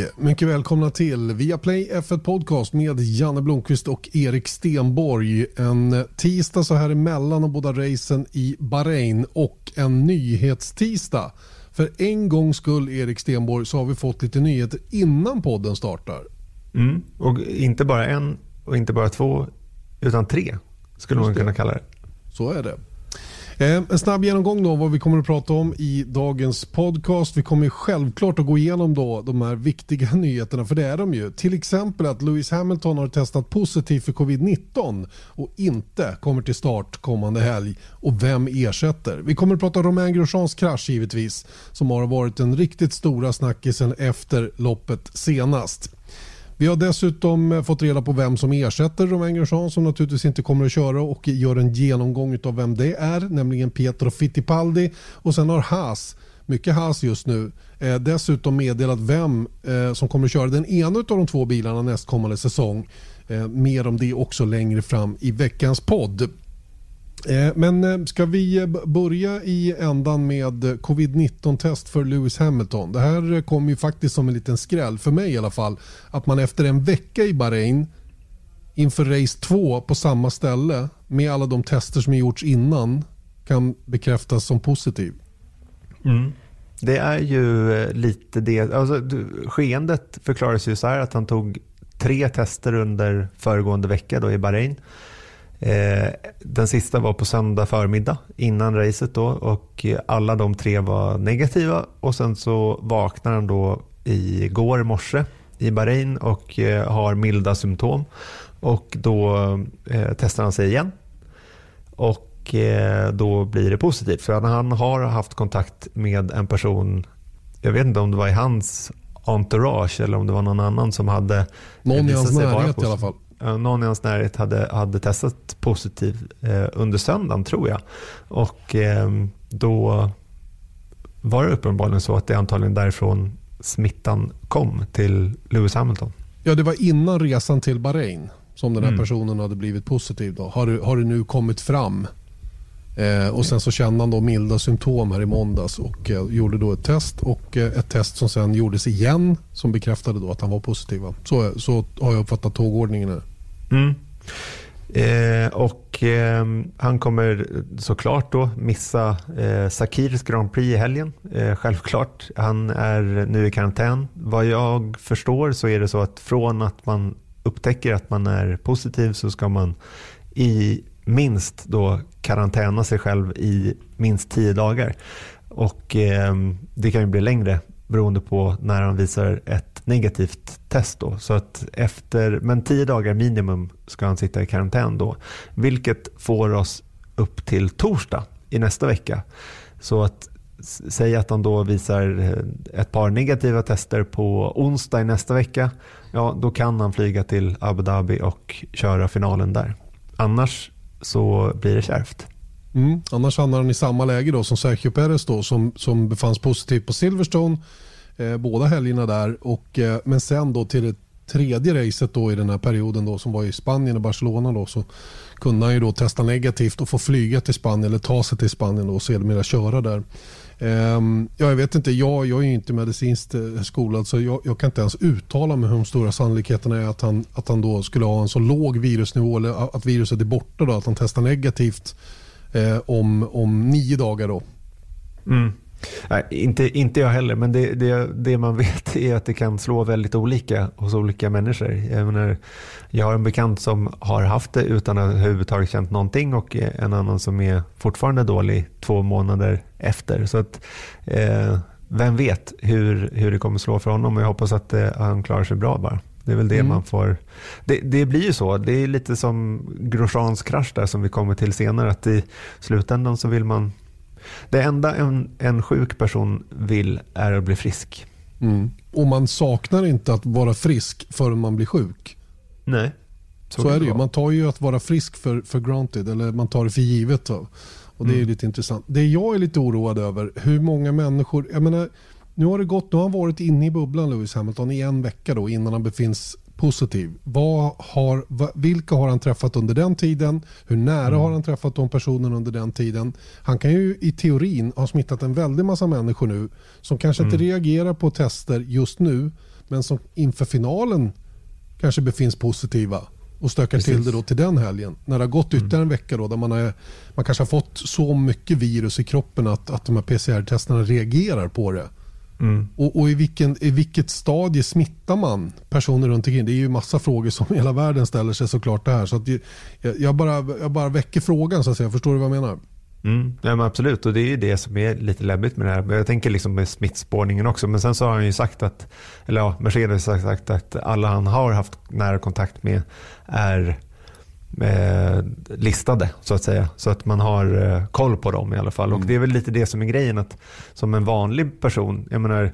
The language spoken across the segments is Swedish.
Hej! Mycket välkomna till Viaplay F1 Podcast med Janne Blomqvist och Erik Stenborg. En tisdag så här emellan de båda racen i Bahrain och en nyhetstisdag. För en gångs skull, Erik Stenborg, så har vi fått lite nyheter innan podden startar. Mm. Och inte bara en och inte bara två, utan tre skulle man kunna kalla det. Så är det. Eh, en snabb genomgång då vad vi kommer att prata om i dagens podcast. Vi kommer självklart att gå igenom då de här viktiga nyheterna, för det är de ju. Till exempel att Lewis Hamilton har testat positivt för covid-19 och inte kommer till start kommande helg. Och vem ersätter? Vi kommer att prata om Romain Grosjeans krasch givetvis, som har varit den riktigt stora snackisen efter loppet senast. Vi har dessutom eh, fått reda på vem som ersätter Romain Grosjean som naturligtvis inte kommer att köra och gör en genomgång av vem det är, nämligen Pietro Fittipaldi. Och sen har Haas, mycket Haas just nu, eh, dessutom meddelat vem eh, som kommer att köra den ena av de två bilarna nästkommande säsong. Eh, mer om det också längre fram i veckans podd. Eh, men eh, ska vi eh, börja i ändan med covid-19 test för Lewis Hamilton. Det här kom ju faktiskt som en liten skräll, för mig i alla fall, att man efter en vecka i Bahrain inför race 2 på samma ställe med alla de tester som gjorts innan kan bekräftas som positiv. Mm. Det är ju lite det, alltså, skeendet förklaras ju så här att han tog tre tester under föregående vecka då i Bahrain. Eh, den sista var på söndag förmiddag innan racet då och alla de tre var negativa och sen så vaknar han då igår morse i Bahrain och eh, har milda symptom och då eh, testar han sig igen. Och då blir det positivt för han har haft kontakt med en person, jag vet inte om det var i hans entourage eller om det var någon annan som hade Någon i hans närhet i alla fall någon i hans närhet hade, hade testat positiv eh, under söndagen tror jag. Och eh, då var det uppenbarligen så att det antagligen därifrån smittan kom till Lewis Hamilton. Ja, det var innan resan till Bahrain som den här mm. personen hade blivit positiv. Då. Har, det, har det nu kommit fram Eh, och Sen så kände han då milda symptom här i måndags och eh, gjorde då ett test. och eh, Ett test som sen gjordes igen som bekräftade då att han var positiv. Så, så har jag uppfattat tågordningen här. Mm. Eh, och eh, Han kommer såklart då missa eh, Sakirs Grand Prix i helgen. Eh, självklart. Han är nu i karantän. Vad jag förstår så är det så att från att man upptäcker att man är positiv så ska man i minst då karantäna sig själv i minst tio dagar. Och eh, Det kan ju bli längre beroende på när han visar ett negativt test. Då. Så att efter, men tio dagar minimum ska han sitta i karantän då. Vilket får oss upp till torsdag i nästa vecka. Så att säg att han då visar eh, ett par negativa tester på onsdag i nästa vecka. Ja, då kan han flyga till Abu Dhabi och köra finalen där. Annars så blir det kärvt. Mm. Annars hamnar han i samma läge då som Sergio Perez då, som, som befanns positivt på Silverstone eh, båda helgerna där. Och, eh, men sen då till det tredje racet då i den här perioden då, som var i Spanien och Barcelona då, så kunde han ju då testa negativt och få flyga till Spanien eller ta sig till Spanien och sedermera köra där. Um, ja, jag vet inte, jag, jag är inte medicinskt eh, skolad så jag, jag, kan inte ens uttala mig hur de stora sannolikheterna är att han, att han då skulle ha en så låg virusnivå eller att viruset är borta då, att han testar negativt eh, om, om nio dagar då. Mm. Nej, inte, inte jag heller, men det, det, det, man vet är att det kan slå väldigt olika hos olika människor. Jag, menar, jag har en bekant som har haft det utan att överhuvudtaget känt någonting och en annan som är fortfarande dålig två månader efter. Så att, eh, vem vet hur, hur det kommer slå för honom och jag hoppas att eh, han klarar sig bra bara. Det är väl det mm. man får. Det, det, blir ju så. Det är lite som Grosjeans krasch där som vi kommer till senare. Att i slutändan så vill man det enda en, en sjuk person vill är att bli frisk. Mm. Och man saknar inte att vara frisk förrän man blir sjuk. Nej. Så, så är det ju. Man tar ju att vara frisk för, för granted, eller man tar det för givet. Då. Och Det är mm. lite intressant. Det jag är lite oroad över, hur många människor... Jag menar, nu har det gått, nu har han varit inne i bubblan Lewis Hamilton i en vecka då, innan han befinns positiv. Vad har, vilka har han träffat under den tiden? Hur nära mm. har han träffat de personerna under den tiden? Han kan ju i teorin ha smittat en väldig massa människor nu som kanske mm. inte reagerar på tester just nu men som inför finalen kanske befinns positiva och stökar Precis. till det då till den helgen. När det har gått ytterligare mm. en vecka då, där man, är, man kanske har fått så mycket virus i kroppen att, att de här PCR-testerna reagerar på det. Mm. Och, och, i, vilken, i vilket stadie smittar man personer runt omkring? Det är ju massa frågor som hela världen ställer sig såklart det här. Så att jag, jag, bara, jag bara väcker frågan så att säga. Förstår du vad jag menar? Mm, ja, absolut, och det är ju det som är lite läbbigt med det här. Jag tänker liksom med smittspårningen också. Men sen så har han ju sagt att, eller ja, Mercedes har sagt att alla han har haft nära kontakt med är eh, listade så att säga. Så att man har eh, koll på dem i alla fall. Mm. Och det är väl lite det som är grejen. att Som en vanlig person, jag menar,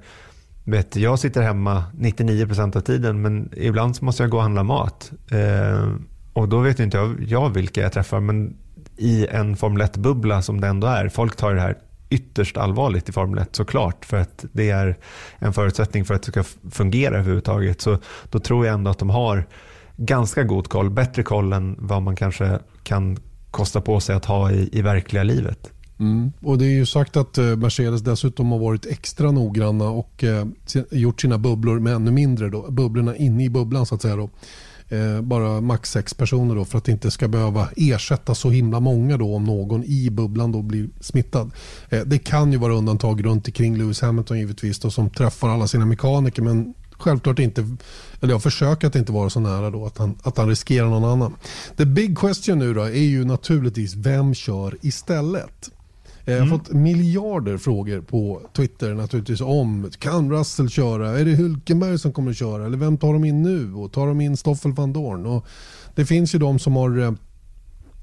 vet, jag sitter hemma 99% av tiden men ibland så måste jag gå och handla mat. Eh, och då vet inte jag, jag vilka jag träffar. Men i en Formel 1-bubbla som det ändå är. Folk tar det här ytterst allvarligt i Formel 1 såklart. För att det är en förutsättning för att det ska fungera överhuvudtaget. Så då tror jag ändå att de har ganska god koll. Bättre koll än vad man kanske kan kosta på sig att ha i, i verkliga livet. Mm. Och Det är ju sagt att eh, Mercedes dessutom har varit extra noggranna och eh, gjort sina bubblor med ännu mindre. Då, bubblorna inne i bubblan så att säga. Då. Eh, bara max sex personer då för att det inte ska behöva ersätta så himla många då om någon i bubblan då blir smittad. Eh, det kan ju vara undantag runt omkring Lewis Hamilton givetvis då, som träffar alla sina mekaniker men självklart inte, eller jag försöker att inte vara så nära då att han, att han riskerar någon annan. The big question nu då är ju naturligtvis vem kör istället? Eh, jag har mm. fått miljarder frågor på Twitter naturligtvis om kan Russell köra? Är det Hulkenberg som kommer att köra? Eller vem tar de in nu? Och tar de in Stoffel van Dorn? Och det finns ju de som har eh,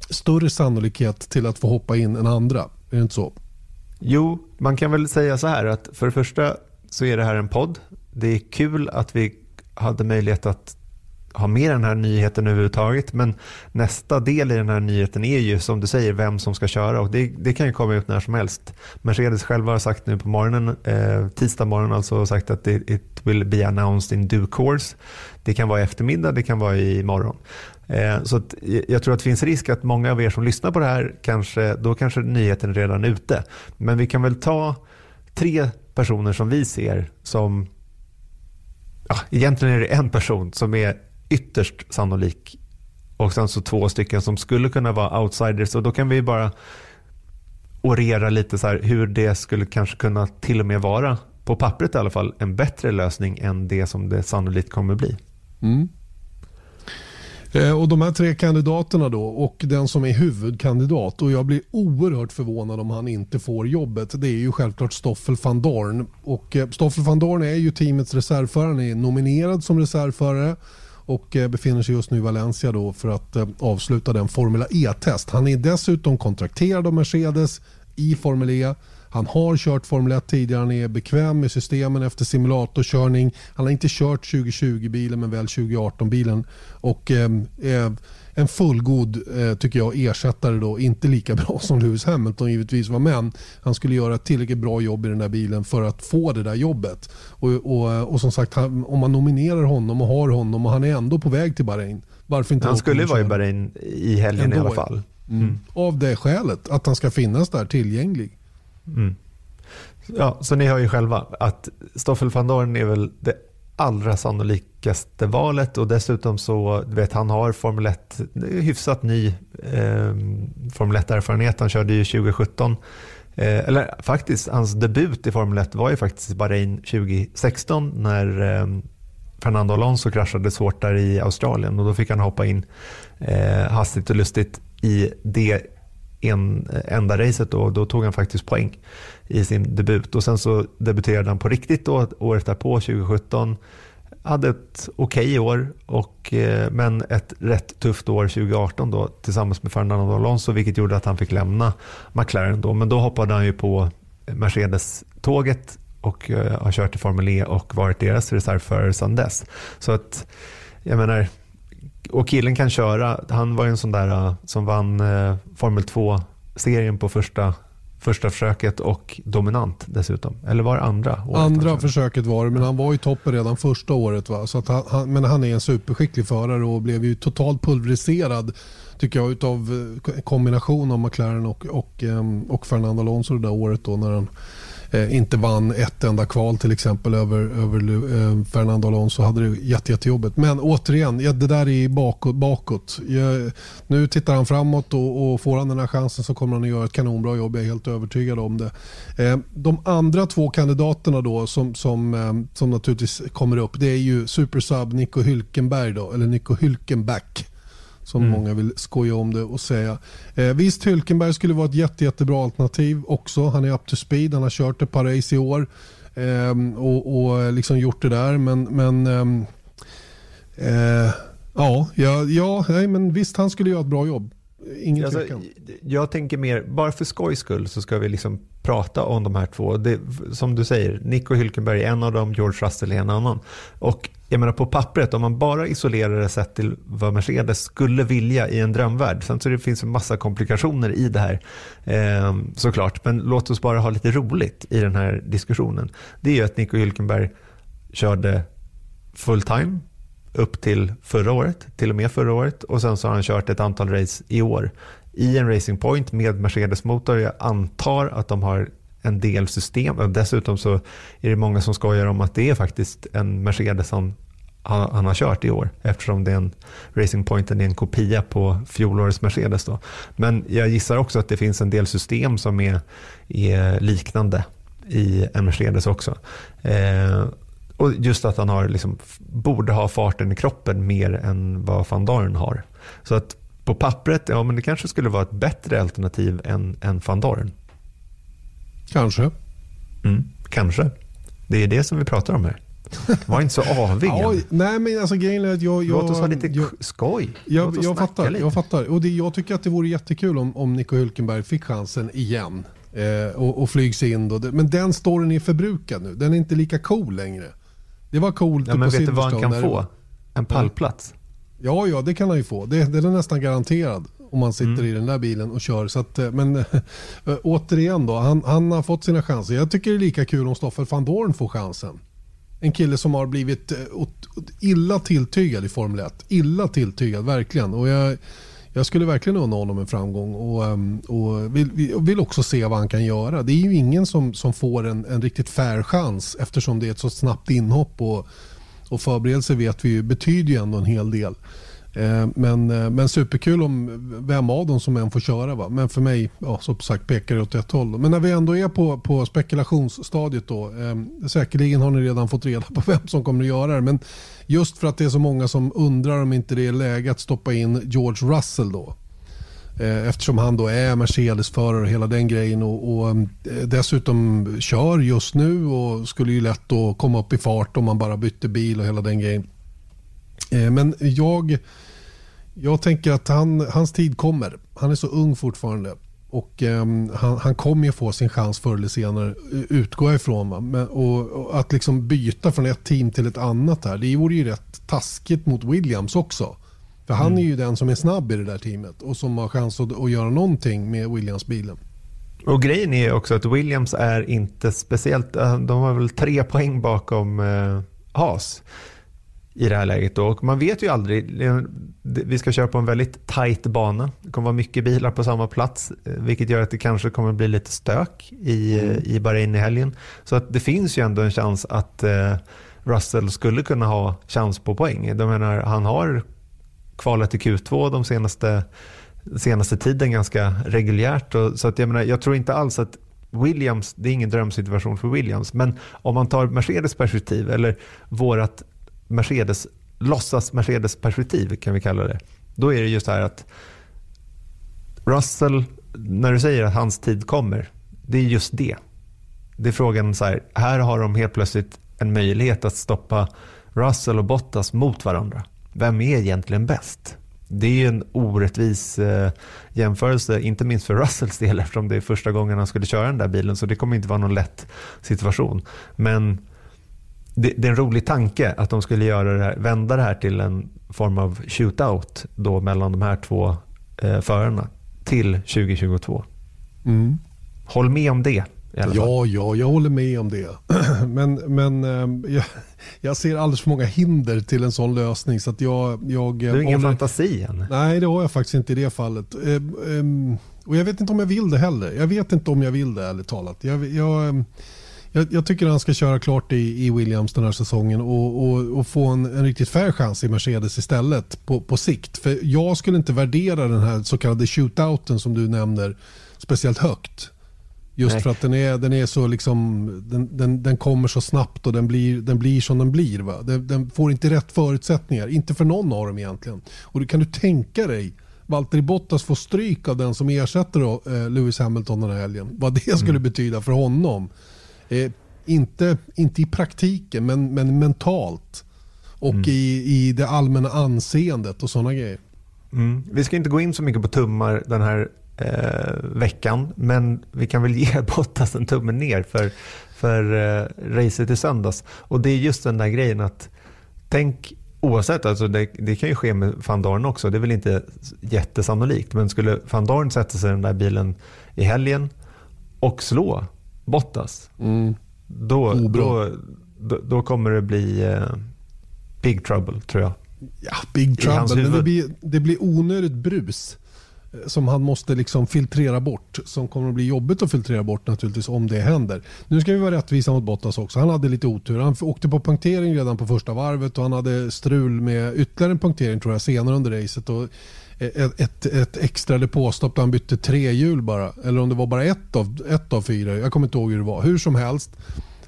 större sannolikhet till att få hoppa in än andra. Är det inte så? Jo, man kan väl säga så här att för det första så är det här en podd. Det är kul att vi hade möjlighet att ha med den här nyheten överhuvudtaget. Men nästa del i den här nyheten är ju som du säger vem som ska köra och det, det kan ju komma ut när som helst. Mercedes själva har sagt nu på morgonen, eh, tisdag morgon alltså, sagt att det, it will be announced in due course. Det kan vara i eftermiddag, det kan vara i morgon. Eh, så att, jag tror att det finns risk att många av er som lyssnar på det här, kanske, då kanske nyheten redan är ute. Men vi kan väl ta tre personer som vi ser som Ja, egentligen är det en person som är ytterst sannolik. Och sen så två stycken som skulle kunna vara outsiders. Och då kan vi bara orera lite så här hur det skulle kanske kunna till och med vara, på pappret i alla fall, en bättre lösning än det som det sannolikt kommer bli. Mm. Eh, och De här tre kandidaterna då och den som är huvudkandidat och jag blir oerhört förvånad om han inte får jobbet. Det är ju självklart Stoffel van Dorn. Och eh, Stoffel van Dorn är ju teamets reservförare. Han är nominerad som reservförare och eh, befinner sig just nu i Valencia då för att avsluta den Formula E-test. Han är dessutom kontrakterad av Mercedes i Formel E. Han har kört Formel 1 tidigare, han är bekväm med systemen efter simulatorkörning. Han har inte kört 2020-bilen men väl 2018-bilen. Och eh, en fullgod eh, tycker jag, ersättare. Då. Inte lika bra som Lewis Hamilton givetvis var men han skulle göra ett tillräckligt bra jobb i den där bilen för att få det där jobbet. Och, och, och som sagt, om man nominerar honom och har honom och han är ändå på väg till Bahrain. Varför inte han skulle vara i Bahrain i helgen ändå, i alla fall. Mm. Mm. Av det skälet, att han ska finnas där tillgänglig. Mm. Ja, så ni hör ju själva att Stoffel van Dorn är väl det allra sannolikaste valet och dessutom så vet han har Formel 1, hyfsat ny eh, Formel 1-erfarenhet. Han körde ju 2017 eh, eller faktiskt hans debut i Formel 1 var ju faktiskt i Bahrain 2016 när eh, Fernando Alonso kraschade svårt där i Australien och då fick han hoppa in eh, hastigt och lustigt i det en, enda racet då, då tog han faktiskt poäng i sin debut. Och sen så debuterade han på riktigt då, året därpå, 2017. Hade ett okej okay år, och, eh, men ett rätt tufft år 2018 då, tillsammans med Fernando Alonso, vilket gjorde att han fick lämna McLaren. Då. Men då hoppade han ju på Mercedes-tåget och eh, har kört i Formel E och varit deras reservförare sedan dess. Så att, jag menar, och killen kan köra. Han var ju en sån där uh, som vann uh, Formel 2-serien på första första försöket och dominant dessutom. Eller var det andra? Året andra försöket var det, men han var i toppen redan första året. Va? Så att han, han, men han är en superskicklig förare och blev ju totalt pulveriserad tycker jag utav eh, kombination av McLaren och, och, ehm, och Fernando Alonso det där året då när han eh, inte vann ett enda kval till exempel över, över eh, Fernando Alonso hade det jätte, jättejobbigt. Men återigen, ja, det där är bakåt. bakåt. Jag, nu tittar han framåt och, och, får han den här chansen så kommer han att göra ett kanonbra jobb. Jag är helt övertygad om det. Eh, de andra två kandidaterna då som, som, eh, som naturligtvis kommer upp det är ju supersub Nico Hülkenberg då, eller Nico Hülkenback som mm. många vill skoja om det och säga. Eh, visst, Hylkenberg skulle vara ett jätte, jättebra alternativ också. Han är up to speed, han har kört ett par race i år eh, och, och liksom gjort det där. Men, men ehm, eh, ja, ja, ja nej, men visst, han skulle göra ett bra jobb. Ingen alltså, jag tänker mer, bara för skojs skull så ska vi liksom prata om de här två. Det, som du säger, Nico Hülkenberg är en av dem, George Russell är en annan. Och jag menar på pappret, om man bara isolerar det sett till vad Mercedes skulle vilja i en drömvärld. Sen så det finns en massa komplikationer i det här eh, såklart. Men låt oss bara ha lite roligt i den här diskussionen. Det är ju att Nico Hülkenberg körde full time upp till förra året, till och med förra året. Och sen så har han kört ett antal race i år i en Racing Point med Mercedes-motor. Jag antar att de har en del system. Dessutom så är det många som skojar om att det är faktiskt en Mercedes han, han har kört i år eftersom det är en Racing Point är en kopia på fjolårets Mercedes. Då. Men jag gissar också att det finns en del system som är, är liknande i en Mercedes också. Eh, och just att han har liksom, borde ha farten i kroppen mer än vad van Dorn har. Så att på pappret, ja men det kanske skulle vara ett bättre alternativ än, än van Dorn. Kanske. Mm, kanske. Det är det som vi pratar om här. Var inte så avig. ja, nej men alltså grejen är att jag... jag Låt oss ha lite jag, skoj. Jag, jag fattar. Lite. Jag fattar. Och det, jag tycker att det vore jättekul om, om Nico Hülkenberg fick chansen igen. Eh, och, och flygs in då. Men den storyn är förbrukad nu. Den är inte lika cool längre. Det var coolt ja, men vet du vad han kan få? En pallplats. Ja, ja, det kan han ju få. Det, det är nästan garanterad om man sitter mm. i den där bilen och kör. Så att, eh, men äh, återigen då, han, han, har fått sina chanser. Jag tycker det är lika kul om Stoffel van Dorn får chansen. En kille som har blivit äh, illa tilltygad i Formel 1. Illa tilltygad, verkligen. Och jag, jag skulle verkligen unna honom en framgång och, ehm, och vill, vill, också se vad han kan göra. Det är ju ingen som, som får en, en riktigt fair chans eftersom det är ett så snabbt inhopp och, och förberedelse vet vi ju betyder ju ändå en hel del. Eh, men, eh, men superkul om vem av dem som än får köra. Va? Men för mig, ja, som sagt, pekar det åt ett håll. Men när vi ändå är på, på spekulationsstadiet då. Eh, säkerligen har ni redan fått reda på vem som kommer att göra det. Men just för att det är så många som undrar om inte det är läge att stoppa in George Russell då. Eh, eftersom han då är Mercedes-förare och hela den grejen och, och ehm, dessutom kör just nu och skulle ju lätt då komma upp i fart om man bara bytte bil och hela den grejen. Men jag jag tänker att han, hans tid kommer. Han är så ung fortfarande. Och um, han, han kommer ju få sin chans förr eller senare, utgår ifrån. Men, och, och, att liksom byta från ett team till ett annat här, det vore ju rätt taskigt mot Williams också. För han mm. är ju den som är snabb i det där teamet och som har chans att, att göra någonting med Williams-bilen. Och grejen är också att Williams är inte speciellt, eh, de har väl tre poäng bakom eh, Haas i det här läget. Då. Och man vet ju aldrig. Vi ska köra på en väldigt tajt bana. Det kommer vara mycket bilar på samma plats, eh, vilket gör att det kanske kommer bli lite stök i, mm. i Bahrain i helgen. Så att det finns ju ändå en chans att eh, Russell skulle kunna ha chans på poäng. Jag menar, han har kvalat till Q2 de senaste, senaste tiden ganska reguljärt. Och, så att jag, menar, jag tror inte alls att Williams, det är ingen drömsituation för Williams, men om man tar Mercedes perspektiv eller vårat Mercedes, låtsas Mercedes-perspektiv kan vi kalla det. Då är det just här att Russell, när du säger att hans tid kommer, det är just det. Det är frågan så här, här har de helt plötsligt en möjlighet att stoppa Russell och Bottas mot varandra. Vem är egentligen bäst? Det är en orättvis eh, jämförelse, inte minst för Russells del eftersom det är första gången han skulle köra den där bilen så det kommer inte vara någon lätt situation. Men det, det, är en rolig tanke att de skulle göra det här, vända det här till en form av shootout då mellan de här två eh, förarna till 2022. Mm. Håll med om det. Ja, ja, jag håller med om det. Men, men eh, jag, jag, ser alldeles för många hinder till en sån lösning. Så att jag, jag, du har ingen håller... fantasi än? Nej, det har jag faktiskt inte i det fallet. Eh, eh, och jag vet inte om jag vill det heller. Jag vet inte om jag vill det ärligt talat. Jag, jag, jag, jag tycker han ska köra klart i, i Williams den här säsongen och, och, och få en, en, riktigt fair chans i Mercedes istället på, på sikt. För jag skulle inte värdera den här så kallade shootouten som du nämner speciellt högt. Just Nej. för att den är, den är så liksom, den, den, den kommer så snabbt och den blir, den blir som den blir. Va? Den, den, får inte rätt förutsättningar, inte för någon av dem egentligen. Och du kan du tänka dig Valtteri Bottas får stryk av den som ersätter då, eh, Lewis Hamilton den här helgen. Vad det skulle mm. betyda för honom. Eh, inte, inte i praktiken men, men mentalt. Och mm. i, i det allmänna anseendet och sådana grejer. Mm. Vi ska inte gå in så mycket på tummar den här eh, veckan. Men vi kan väl ge Bottas en tumme ner för, för eh, racet i söndags. Och det är just den där grejen att tänk Oavsett, alltså det, det, kan ju ske med van Dorn också. Det är väl inte jättesannolikt. Men skulle van Dorn sätta sig i den där bilen i helgen och slå Bottas. Mm. Då, då, då, då, kommer det bli eh, big trouble tror jag. Ja, big trouble. Men det blir, det blir onödigt brus som han måste liksom filtrera bort. Som kommer att bli jobbigt att filtrera bort naturligtvis om det händer. Nu ska vi vara rättvisa mot Bottas också. Han hade lite otur. Han åkte på punktering redan på första varvet och han hade strul med ytterligare en punktering tror jag senare under racet. Och ett, ett, ett extra depåstopp där han bytte tre hjul bara. Eller om det var bara ett av, ett av fyra. Jag kommer inte ihåg hur det var. Hur som helst.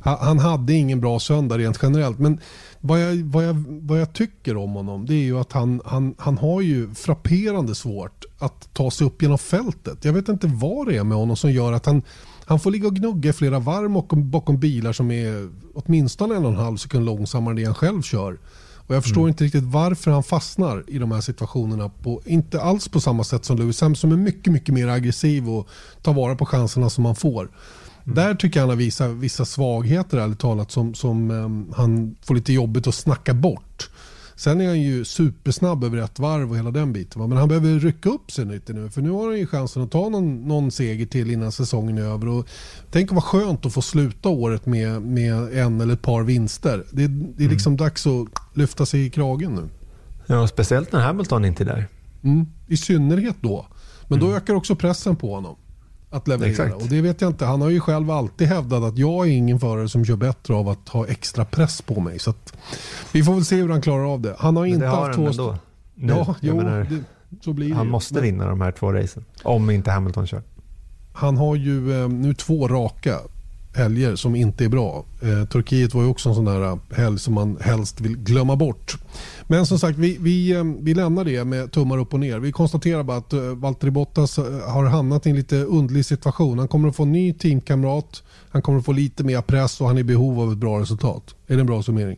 Han hade ingen bra söndag rent generellt. Men vad jag, vad jag, vad jag tycker om honom det är ju att han, han, han har ju frapperande svårt att ta sig upp genom fältet. Jag vet inte vad det är med honom som gör att han, han får ligga och gnugga i flera varv bakom, bakom bilar som är åtminstone en och en halv sekund långsammare än det han själv kör. Och jag förstår mm. inte riktigt varför han fastnar i de här situationerna. På, inte alls på samma sätt som Lewis Hamilton som är mycket, mycket mer aggressiv och tar vara på chanserna som han får. Mm. Där tycker jag han har visat vissa svagheter ärligt talat som, som um, han får lite jobbigt att snacka bort. Sen är han ju supersnabb över ett varv och hela den biten. Men han behöver rycka upp sig lite nu. För nu har han ju chansen att ta någon, någon seger till innan säsongen är över. Och tänk vad skönt att få sluta året med, med en eller ett par vinster. Det, det är liksom mm. dags att lyfta sig i kragen nu. Ja, speciellt när Hamilton inte är där. Mm, I synnerhet då. Men då mm. ökar också pressen på honom att leverera. Exakt. Och det vet jag inte. Han har ju själv alltid hävdat att jag är ingen förare som kör bättre av att ha extra press på mig. Så vi får väl se hur han klarar av det. Han har inte har haft två... Ändå. Nu, ja, jo, menar, det, så blir han det. måste vinna de här två racen. Om inte Hamilton kör. Han har ju eh, nu två raka helger som inte är bra. Eh, Turkiet var ju också en sån där eh, helg som man helst vill glömma bort. Men som sagt, vi, vi, eh, vi lämnar det med tummar upp och ner. Vi konstaterar bara att eh, Valtteri Bottas har hamnat i en lite underlig situation. Han kommer att få en ny teamkamrat, han kommer att få lite mer press och han är i behov av ett bra resultat. Är det en bra summering?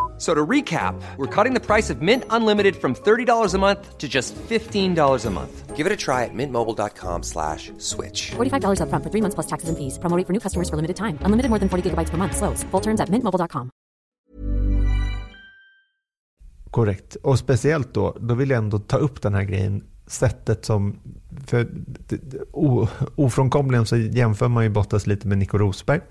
So to recap, we're cutting the price of Mint Unlimited from $30 a month to just $15 a month. Give it a try at mintmobile.com slash switch. $45 up front for three months plus taxes and fees. Promoting for new customers for limited time. Unlimited more than 40 gigabytes per month. Slows. Full terms at mintmobile.com. Korrekt. Och speciellt då, då vill jag ändå ta upp den här grejen. Sättet som, för ofrånkomligen så jämför man ju Bottas lite med Nico Rosberg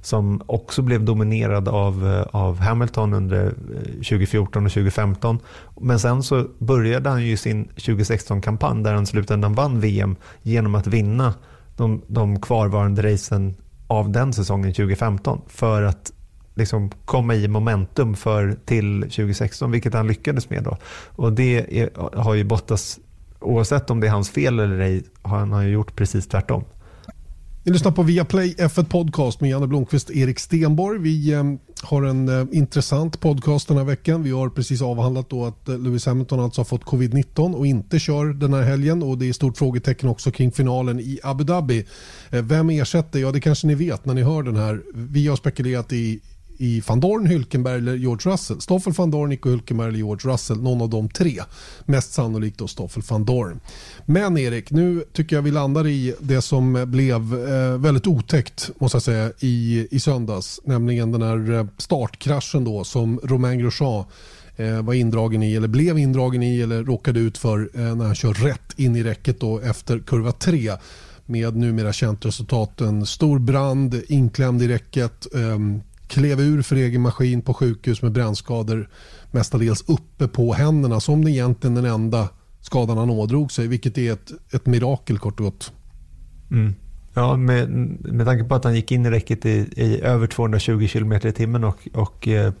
som också blev dominerad av, eh, av Hamilton under eh, 2014 och 2015. Men sen så började han ju sin 2016-kampanj där han slutändan vann VM genom att vinna de, de kvarvarande racen av den säsongen 2015 för att liksom komma i momentum för till 2016, vilket han lyckades med. Då. Och det är, har ju Bottas, oavsett om det är hans fel eller ej, han har ju gjort precis tvärtom. Ni lyssnar på Viaplay F1 Podcast med Janne Blomqvist och Erik Stenborg. Vi eh, har en eh, intressant podcast den här veckan. Vi har precis avhandlat då att eh, Lewis Hamilton alltså har fått covid-19 och inte kör den här helgen. Och Det är stort frågetecken också kring finalen i Abu Dhabi. Eh, vem ersätter? Ja, det kanske ni vet när ni hör den här. Vi har spekulerat i i van Dorn, Hülkenberg eller George Russell. Stoffel van Dorn, Nico Hülkenberg eller George Russell. Någon av de tre. Mest sannolikt då Stoffel van Dorn. Men Erik, nu tycker jag vi landar i det som blev eh, väldigt otäckt måste jag säga i, i söndags. Nämligen den här eh, startkraschen då som Romain Grosjean eh, var indragen i eller blev indragen i eller råkade ut för eh, när han kör rätt in i räcket då efter kurva 3 med numera känt resultat. En stor brand, inklämd i räcket, eh, klev ur för egen maskin på sjukhus med brännskador mestadels uppe på händerna som det egentligen den enda skadan han ådrog sig vilket är ett, ett mirakel kort och gott. Mm. Ja, med, med tanke på att han gick in i räcket i, i över 220 km i timmen och, och eh,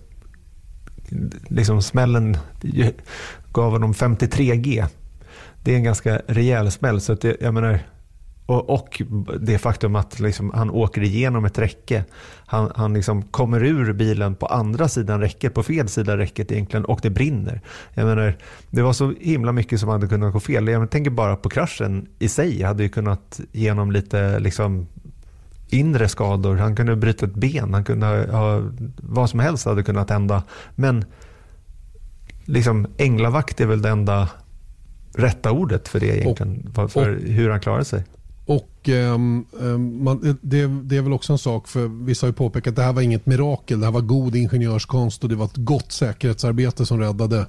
liksom smällen eh, gav honom 53G. Det är en ganska rejäl smäll. Så att det, jag menar, och, och det faktum att liksom han åker igenom ett räcke. Han, han liksom kommer ur bilen på andra sidan räcket, på fel sida räcket egentligen och det brinner. Jag menar, det var så himla mycket som hade kunnat gå fel. Jag tänker bara på kraschen i sig hade ju kunnat genom lite liksom, inre skador. Han kunde bryta ett ben, han kunde ha, vad som helst hade kunnat hända. Men liksom, änglavakt är väl det enda rätta ordet för det egentligen, och, för och, hur han klarar sig. Och um, man, det, det, är väl också en sak, för vissa har ju påpekat att det här var inget mirakel, det här var god ingenjörskonst och det var ett gott säkerhetsarbete som räddade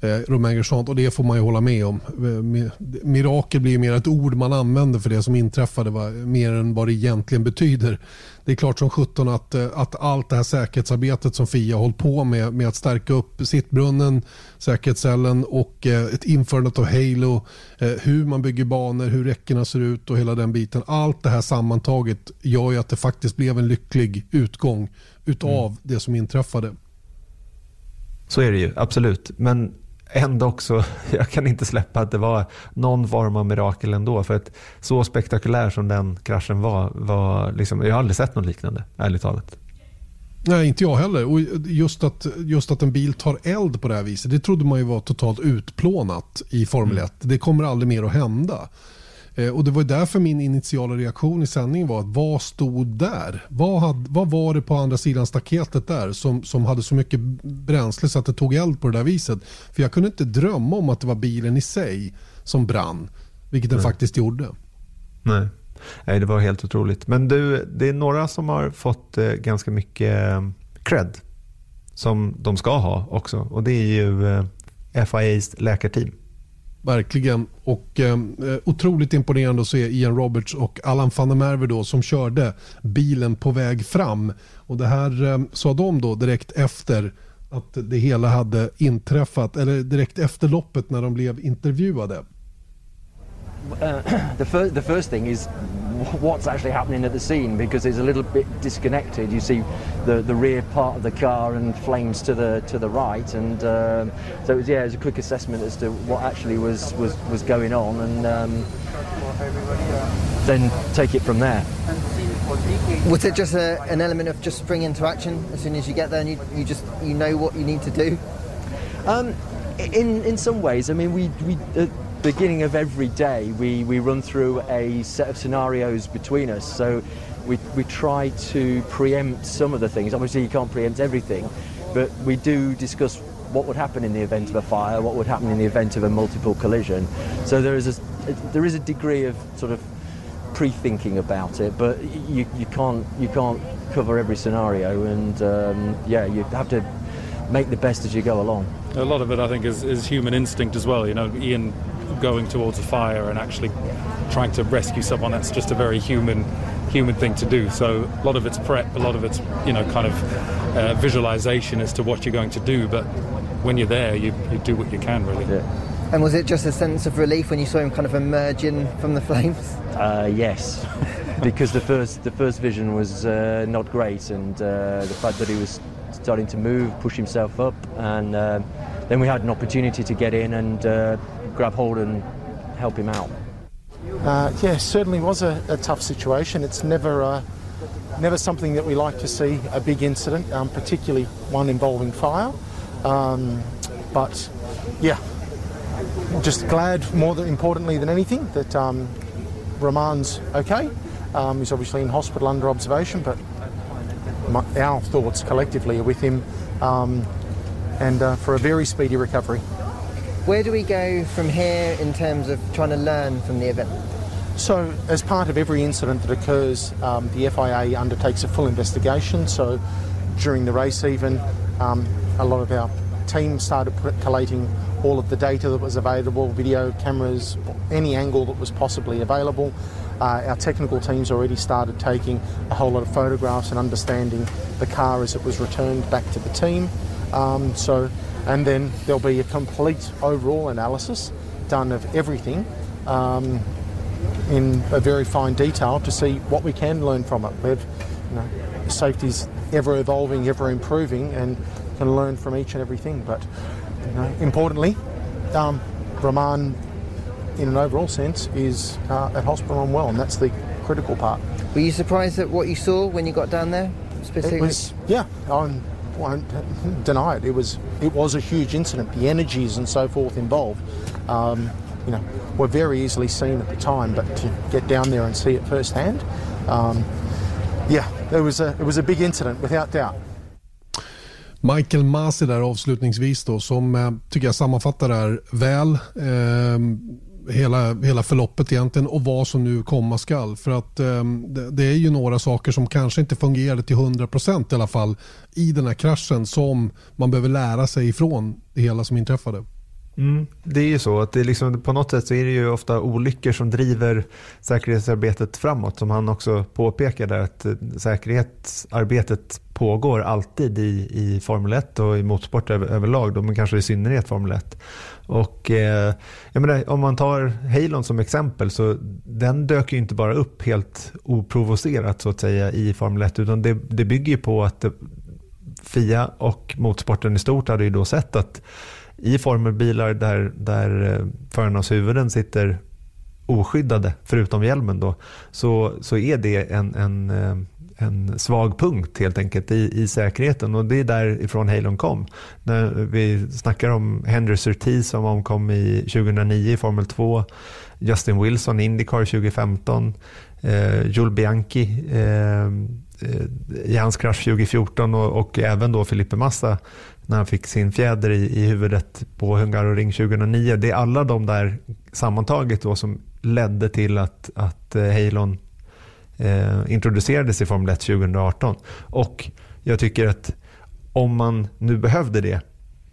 eh, Romain Grosjean och det får man ju hålla med om. Eh, mirakel blir mer ett ord man använder för det som inträffade va? mer än vad det egentligen betyder. Det är klart som sjutton att, eh, att allt det här säkerhetsarbetet som FIA har hållit på med, med att stärka upp sittbrunnen, säkerhetscellen och eh, ett införandet av Halo, eh, hur man bygger banor, hur räckena ser ut och hela den biten. Allt det här sammantaget gör ju att det faktiskt blev en lycklig utgång utav mm. det som inträffade. Så är det ju, absolut. Men ändå också, jag kan inte släppa att det var någon form av mirakel ändå. För att så spektakulär som den kraschen var, var liksom, jag har aldrig sett något liknande, ärligt talat. Nej, inte jag heller. Och just att, just att en bil tar eld på det här viset, det trodde man ju var totalt utplånat i Formel 1. Mm. Det kommer aldrig mer att hända. Eh, och Det var därför min initiala reaktion i sändningen var att vad stod där? Vad, hade, vad var det på andra sidan staketet där som, som hade så mycket bränsle så att det tog eld på det där viset? För jag kunde inte drömma om att det var bilen i sig som brann, vilket den faktiskt gjorde. Nej. Nej, det var helt otroligt. Men du, det är några som har fått eh, ganska mycket eh, cred som de ska ha också och det är ju FIAs läkarteam. Verkligen. Och ehm, eh, otroligt imponerande att se Ian Roberts och Allan van der Merwe då som körde bilen på väg fram. Och det här eh, sa de då direkt efter att det hela hade inträffat, eller direkt efter loppet när de blev intervjuade. Uh, the, fir the first thing is what's actually happening at the scene because it's a little bit disconnected. You see the, the rear part of the car and flames to the to the right, and um, so it was, yeah, it was a quick assessment as to what actually was was, was going on, and um, then take it from there. Was it just a, an element of just spring into action as soon as you get there, and you, you just you know what you need to do? Um, in in some ways, I mean, we we. Uh, beginning of every day, we, we run through a set of scenarios between us. So we, we try to preempt some of the things. Obviously, you can't preempt everything, but we do discuss what would happen in the event of a fire, what would happen in the event of a multiple collision. So there is a, there is a degree of sort of pre-thinking about it, but you, you can't you can't cover every scenario, and um, yeah, you have to make the best as you go along. A lot of it, I think, is, is human instinct as well. You know, Ian going towards a fire and actually trying to rescue someone that's just a very human human thing to do. So a lot of it's prep a lot of it's you know kind of uh, visualization as to what you're going to do but when you're there you, you do what you can really. Yeah. and was it just a sense of relief when you saw him kind of emerging from the flames? Uh, yes. Because the first the first vision was uh, not great and uh, the fact that he was starting to move push himself up and uh, then we had an opportunity to get in and uh, grab hold and help him out. Uh, yeah, certainly was a, a, tough situation. It's never uh, never something that we like to see a big incident, um, particularly one involving fire. Um, but yeah, just glad more than, importantly than anything that um, Roman's okay. Um, he's obviously in hospital under observation, but my, our thoughts collectively are with him um, and uh, for a very speedy recovery. Where do we go from here in terms of trying to learn from the event? So, as part of every incident that occurs, um, the FIA undertakes a full investigation. So, during the race, even um, a lot of our team started collating all of the data that was available video, cameras, any angle that was possibly available. Uh, our technical teams already started taking a whole lot of photographs and understanding the car as it was returned back to the team. Um, so, and then there'll be a complete overall analysis done of everything um, in a very fine detail to see what we can learn from it. We've, you know, safety's ever evolving, ever improving, and can learn from each and everything. But you know, importantly, um, Rahman, in an overall sense, is uh, at hospital and well, and that's the critical part. Were you surprised at what you saw when you got down there? Specifically? It was, yeah, I won't deny it. It was, it was a huge incident. The energies and so forth involved, um, you know, were very easily seen at the time, but to get down there and see it firsthand, um, yeah, it was a, it was a big incident without doubt. Michael Masi där avslutningsvis då som eh, tycker jag sammanfattar det här väl. Eh, hela, hela förloppet egentligen och vad som nu komma skall. För att eh, det, det, är ju några saker som kanske inte fungerade till 100% i alla fall i den här kraschen som man behöver lära sig ifrån det hela som inträffade. Mm, det är ju så att det liksom, på något sätt så är det ju ofta olyckor som driver säkerhetsarbetet framåt. Som han också påpekade att eh, säkerhetsarbetet pågår alltid i, i Formel 1 och i motorsport över, överlag, då, men kanske i synnerhet Formel 1. Och, eh, jag menar, om man tar Halon som exempel så den dök ju inte bara upp helt oprovocerat så att säga i Formel 1 utan det, det bygger ju på att eh, FIA och motorsporten i stort hade ju då sett att i formelbilar där, där eh, förarnas huvuden sitter oskyddade, förutom hjälmen, då, så, så är det en, en, eh, en svag punkt helt enkelt i, i säkerheten och det är därifrån Halon kom. När vi snackar om Henry Surtees som omkom i 2009 i Formel 2, Justin Wilson i Indycar 2015, eh, Jules Bianchi eh, eh, i hans krasch 2014 och, och, även då Felipe Massa när han fick sin fjäder i, i huvudet på Hungaroring 2009. Det är alla de där sammantaget då som ledde till att, att eh, Halon eh, introducerades i Formel 1 2018. Och jag tycker att om man nu behövde det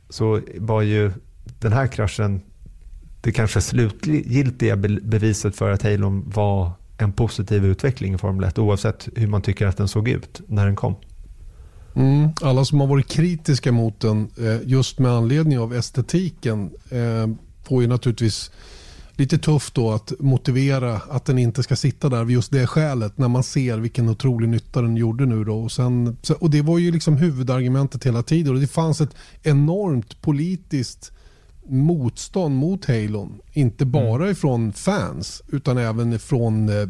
så var ju den här kraschen det kanske slutgiltiga beviset för att Halon var en positiv utveckling i Formel 1 oavsett hur man tycker att den såg ut när den kom. Mm, alla som har varit kritiska mot den eh, just med anledning av estetiken eh, får ju naturligtvis lite tufft då att motivera att den inte ska sitta där vid just det skälet när man ser vilken otrolig nytta den gjorde nu då. Och, sen, och det var ju liksom huvudargumentet hela tiden och det fanns ett enormt politiskt motstånd mot Halon. Inte bara mm. ifrån fans utan även ifrån, eh,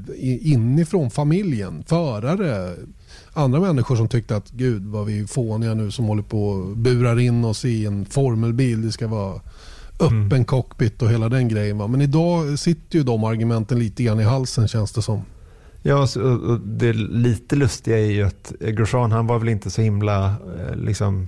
inifrån familjen, förare, andra människor som tyckte att gud vad vi är fåniga nu som håller på och burar in oss i en formelbil. Det ska vara öppen mm. cockpit och hela den grejen. Va? Men idag sitter ju de argumenten lite grann i halsen känns det som. Ja, och det lite lustiga är ju att Grosjean han var väl inte så himla eh, liksom,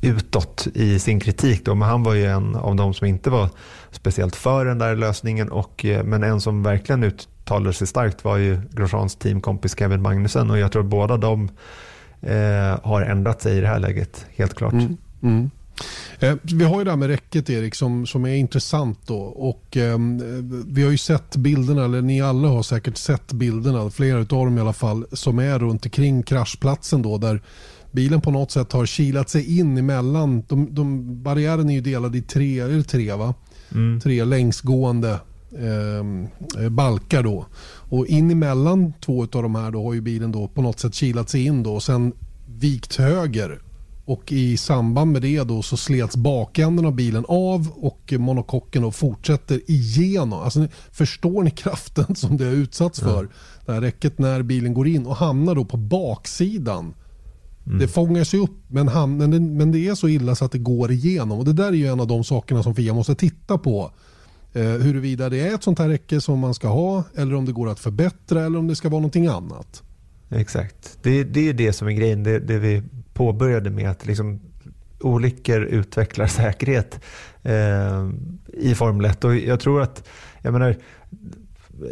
utåt i sin kritik. Då, men han var ju en av de som inte var speciellt för den där lösningen. Och, eh, men en som verkligen uttalade sig starkt var ju Grosjeans teamkompis Kevin Magnussen. Och jag tror att båda de eh, har ändrat sig i det här läget, helt klart. Mm, mm. Eh, vi har ju det här med räcket Erik som, som är intressant då och eh, vi har ju sett bilderna, eller ni alla har säkert sett bilderna, flera av dem i alla fall, som är runt omkring kraschplatsen då där bilen på något sätt har kilat sig in emellan. De, de, barriären är ju delad i tre, eller tre, va? Mm. tre längsgående eh, balkar då. Och in emellan två av de här då har ju bilen då på något sätt kilat sig in då och sen vikt höger och i samband med det då så slets bakänden av bilen av och monokocken då fortsätter igenom. Alltså, förstår ni kraften som det har utsatts för? Ja. Det här räcket när bilen går in och hamnar då på baksidan. Mm. Det fångas ju upp men, hamn, men det är så illa så att det går igenom. Och Det där är ju en av de sakerna som FIA måste titta på. Eh, huruvida det är ett sånt här räcke som man ska ha eller om det går att förbättra eller om det ska vara någonting annat. exakt. Det, det är ju det som är grejen, det, det vi påbörjade med att liksom olyckor utvecklar säkerhet eh, i Formel 1. Och jag tror att, jag menar,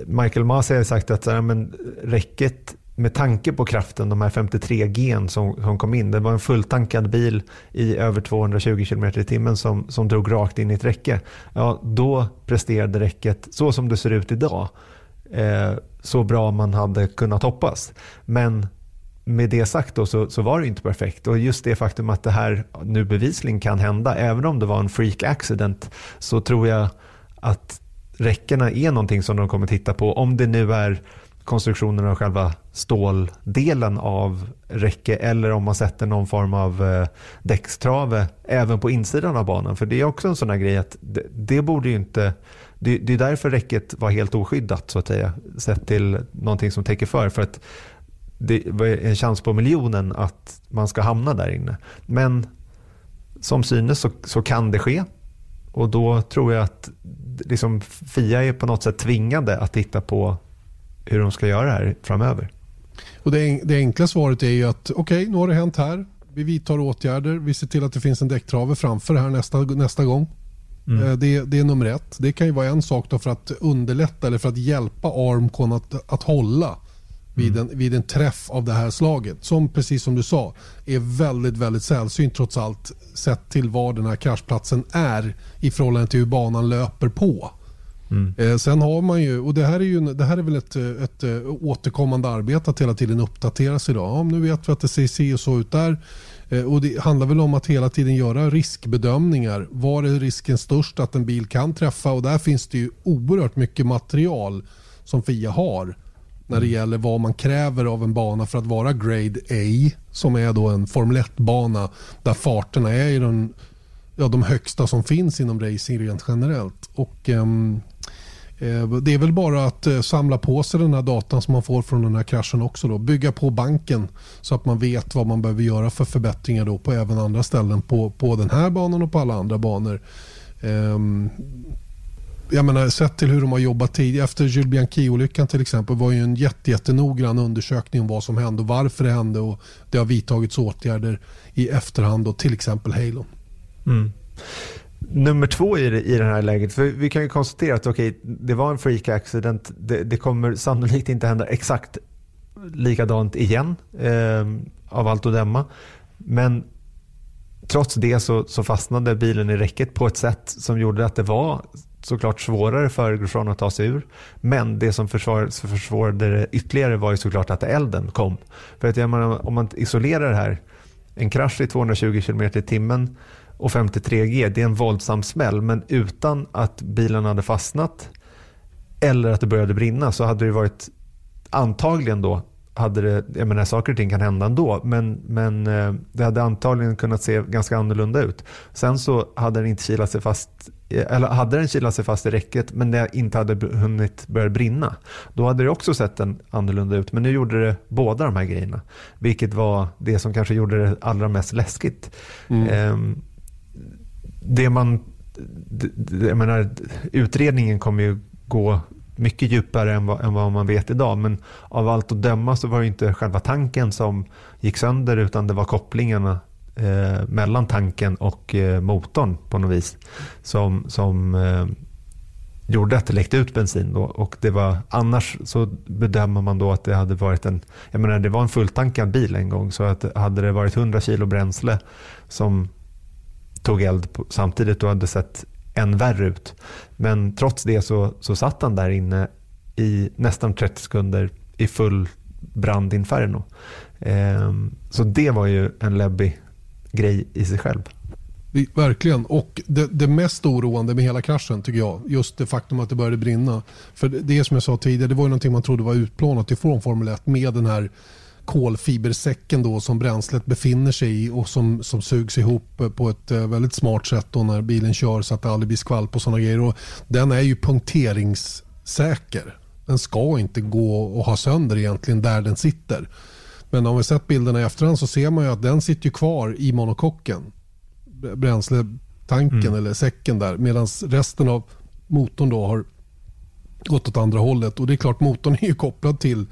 Michael Masi har sagt att ja, men, räcket med tanke på kraften, de här 53 gen som, som kom in. Det var en fulltankad bil i över 220 km i timmen som, som drog rakt in i ett räcke. Ja, då presterade räcket, så som det ser ut idag, eh, så bra man hade kunnat hoppas. Men med det sagt då, så, så, var det inte perfekt. Och just det faktum att det här nu bevisligen kan hända, även om det var en freak accident, så tror jag att räckena är någonting som de kommer titta på. Om det nu är konstruktionen av själva ståldelen av räcke eller om man sätter någon form av eh, däckstrave även på insidan av banan. För det är också en sån här grej att det, det borde ju inte det, det, är därför räcket var helt oskyddat så att säga. Sett till någonting som täcker för. För att det var en chans på miljonen att man ska hamna där inne. Men som synes så, så kan det ske. Och då tror jag att liksom, Fia är på något sätt tvingade att titta på hur de ska göra här framöver. Och det, det enkla svaret är ju att okej, okay, nu har det hänt här. Vi vidtar åtgärder. Vi ser till att det finns en däcktrave framför här nästa, nästa gång. Mm. Eh, det, det, är nummer ett. Det kan ju vara en sak för att underlätta eller för att hjälpa Armcon att, att hålla vid, mm. en, vid en träff av det här slaget. Som precis som du sa är väldigt, väldigt sällsynt trots allt sett till var den här kraschplatsen är i förhållande till hur banan löper på. Mm. Eh, sen har man ju, och det här är, ju, det här är väl ett, ett, eh, återkommande arbete att hela tiden uppdateras idag. Ja, nu vet vi att det ser si och så ut där. Eh, och det handlar väl om att hela tiden göra riskbedömningar. Var är risken störst att en bil kan träffa? Och där finns det ju oerhört mycket material som FIA har när det mm. gäller vad man kräver av en bana för att vara grade A som är då en Formel 1-bana där farterna är i den, ja, de högsta som finns inom racing rent generellt. Och, um, Eh, det är väl bara att eh, samla på sig den här datan som man får från den här kraschen också. Då. Bygga på banken så att man vet vad man behöver göra för förbättringar då på även andra ställen på, på den här banan och på alla andra banor. Ehm, jag menar, sett till hur de har jobbat tidigare. Efter Jules Bianchi-olyckan till exempel var ju en jätte, jättenoggrann undersökning om vad som hände och varför det hände. och Det har vidtagits åtgärder i efterhand, och till exempel Halo. Mm. Nummer två i det, i det här läget, för vi kan ju konstatera att okay, det var en freak accident. Det, det kommer sannolikt inte hända exakt likadant igen eh, av allt att döma. Men trots det så, så, fastnade bilen i räcket på ett sätt som gjorde att det var såklart svårare för Grosjean att ta sig ur. Men det som försvårade det ytterligare var ju såklart att elden kom. För att menar, om man isolerar det här, en krasch i 220 km i timmen och 53G, det är en våldsam smäll. Men utan att bilen hade fastnat eller att det började brinna så hade det varit antagligen då hade det, jag menar saker och ting kan hända ändå, men, men eh, det hade antagligen kunnat se ganska annorlunda ut. Sen så hade den inte kilat sig fast, eller hade den kilat sig fast i räcket men det inte hade hunnit börja brinna. Då hade det också sett en annorlunda ut, men nu gjorde det båda de här grejerna. Vilket var det som kanske gjorde det allra mest läskigt. Mm. Ehm, det man, jag menar, utredningen kommer ju gå mycket djupare än vad, än vad, man vet idag. Men av allt att döma så var det inte själva tanken som gick sönder utan det var kopplingarna eh, mellan tanken och eh, motorn på något vis som, som eh, gjorde att det läckte ut bensin. Då. Och det var, annars så bedömer man då att det hade varit en, jag menar det var en fulltankad bil en gång så att hade det varit 100 kilo bränsle som tog eld på, samtidigt och hade sett än värre ut. Men trots det så, så satt han där inne i nästan 30 sekunder i full brandinferno. Eh, så det var ju en läbbig grej i sig själv. Verkligen. Och det, det, mest oroande med hela kraschen tycker jag, just det faktum att det började brinna. För det, är som jag sa tidigare, det var ju någonting man trodde var utplånat ifrån Formel 1 med den här kolfibersäcken då som bränslet befinner sig i och som, som sugs ihop på ett eh, väldigt smart sätt då när bilen kör så att det aldrig blir skvalp och sådana grejer. Och den är ju punkteringssäker. Den ska inte gå och ha sönder egentligen där den sitter. Men om vi sett bilderna i efterhand så ser man ju att den sitter kvar i monokocken. Bränsletanken mm. eller säcken där. Medan resten av motorn då har gått åt andra hållet. Och det är klart motorn är ju kopplad till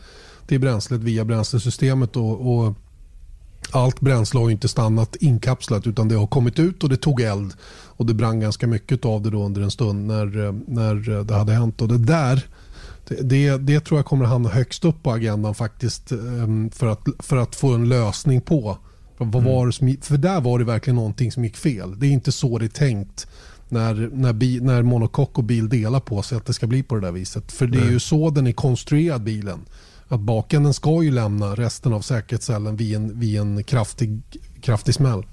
i bränslet via bränslesystemet. Och, och allt bränsle har inte stannat inkapslat utan det har kommit ut och det tog eld. Och det brann ganska mycket av det då under en stund när, när det hade hänt. Och det där det, det tror jag kommer att hamna högst upp på agendan faktiskt ehm, för att, för att få en lösning på. Vad mm. var som, för där var det verkligen någonting som gick fel. Det är inte så det är tänkt när, när, bi, när monokock och bil delar på sig att det ska bli på det där viset. För det är ju så den är konstruerad bilen. Att bakänden ska ju lämna resten av säkerhetscellen vid en, vid en kraftig, kraftig smäll.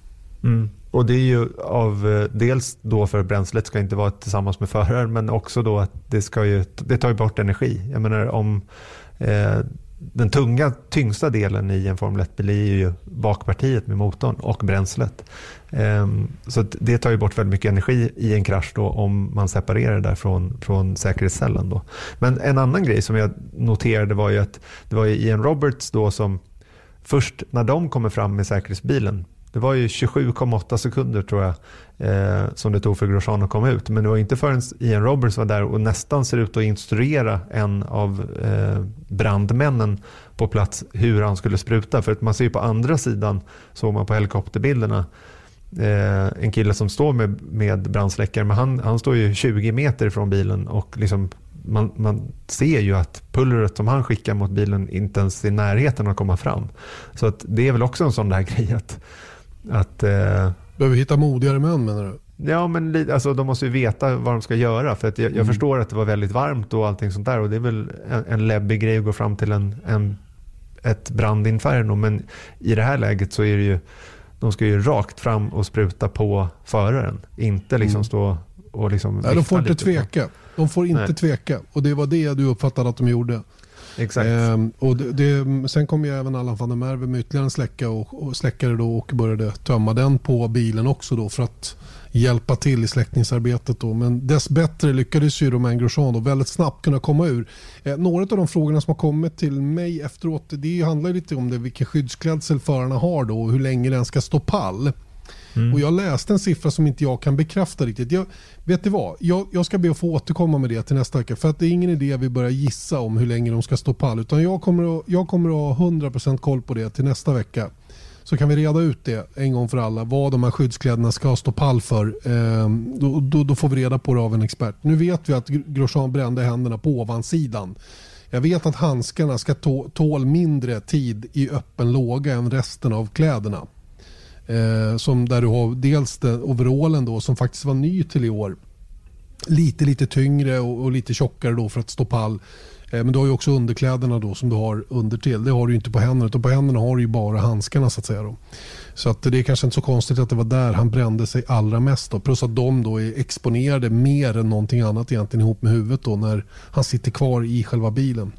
Mm. Och det är ju av, eh, dels då för att bränslet ska inte vara tillsammans med föraren men också då att det, ska ju, det tar ju bort energi. Jag menar om eh, den tunga, tyngsta delen i en Formel 1-bil är ju bakpartiet med motorn och bränslet. Ehm, så det tar ju bort väldigt mycket energi i en krasch då om man separerar det där från, från säkerhetscellen. Då. Men en annan grej som jag noterade var ju att det var Ian Roberts då som först när de kommer fram med säkerhetsbilen det var ju 27,8 sekunder tror jag eh, som det tog för Grosjean att komma ut. Men det var inte förrän Ian Roberts var där och nästan ser ut att instruera en av eh, brandmännen på plats hur han skulle spruta. För att man ser ju på andra sidan, såg man på helikopterbilderna, eh, en kille som står med, med brandsläckare. Men han, han står ju 20 meter ifrån bilen och liksom man, man, ser ju att pulvret som han skickar mot bilen inte ens är i närheten att komma fram. Så att det är väl också en sån där grej att att, eh, Behöver hitta modigare män menar du? Ja, men alltså, de måste ju veta vad de ska göra. För att jag, jag mm. förstår att det var väldigt varmt och allting sånt där. Och det är väl en, en läbbig grej att gå fram till en, en, ett brandinferno. Men i det här läget så är det ju, de ska ju rakt fram och spruta på föraren. Inte liksom mm. stå och liksom Nej, de får inte tveka. De får inte Nej. tveka. Och det var det du uppfattade att de gjorde. Exakt. Ehm, och det, det, sen kom ju även Allan van der Merwe med ytterligare en släcka och, och släckare då och började tömma den på bilen också då för att hjälpa till i släckningsarbetet. Då. Men dessbättre lyckades ju Romain Grosjean då väldigt snabbt kunna komma ur. Eh, några av de frågorna som har kommit till mig efteråt det handlar lite om det, vilken skyddsklädsel förarna har då och hur länge den ska stå pall. Mm. Och Jag läste en siffra som inte jag kan bekräfta riktigt. Jag, vet du vad? Jag, jag, ska be att få återkomma med det till nästa vecka. För att det är ingen idé att vi börjar gissa om hur länge de ska stå pall. Utan jag kommer att, jag kommer att ha 100% koll på det till nästa vecka. Så kan vi reda ut det en gång för alla. Vad de här skyddskläderna ska stå pall för. Eh, då, då, då, får vi reda på det av en expert. Nu vet vi att Grosjean brände händerna på ovansidan. Jag vet att handskarna ska tål mindre tid i öppen låga än resten av kläderna. Eh, som där du har dels den overallen då som faktiskt var ny till i år. Lite lite tyngre och, och lite tjockare då för att stå pall. Eh, men du har ju också underkläderna då som du har under till. Det har du inte på händerna. Utan på händerna har du ju bara handskarna så att säga. Då. Så att det är kanske inte så konstigt att det var där han brände sig allra mest. Då. Plus att de då är exponerade mer än någonting annat egentligen ihop med huvudet då när han sitter kvar i själva bilen.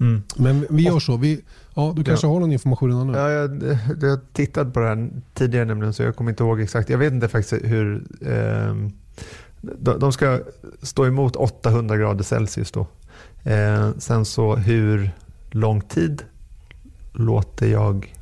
Mm. Men vi gör så. Vi, ja, du kanske ja. har någon information innan nu? Ja, jag, jag har tittat på det här tidigare nämligen så jag kommer inte ihåg exakt. Jag vet inte faktiskt hur... Eh, de, de ska stå emot 800 grader Celsius då. Eh, sen så hur lång tid låter jag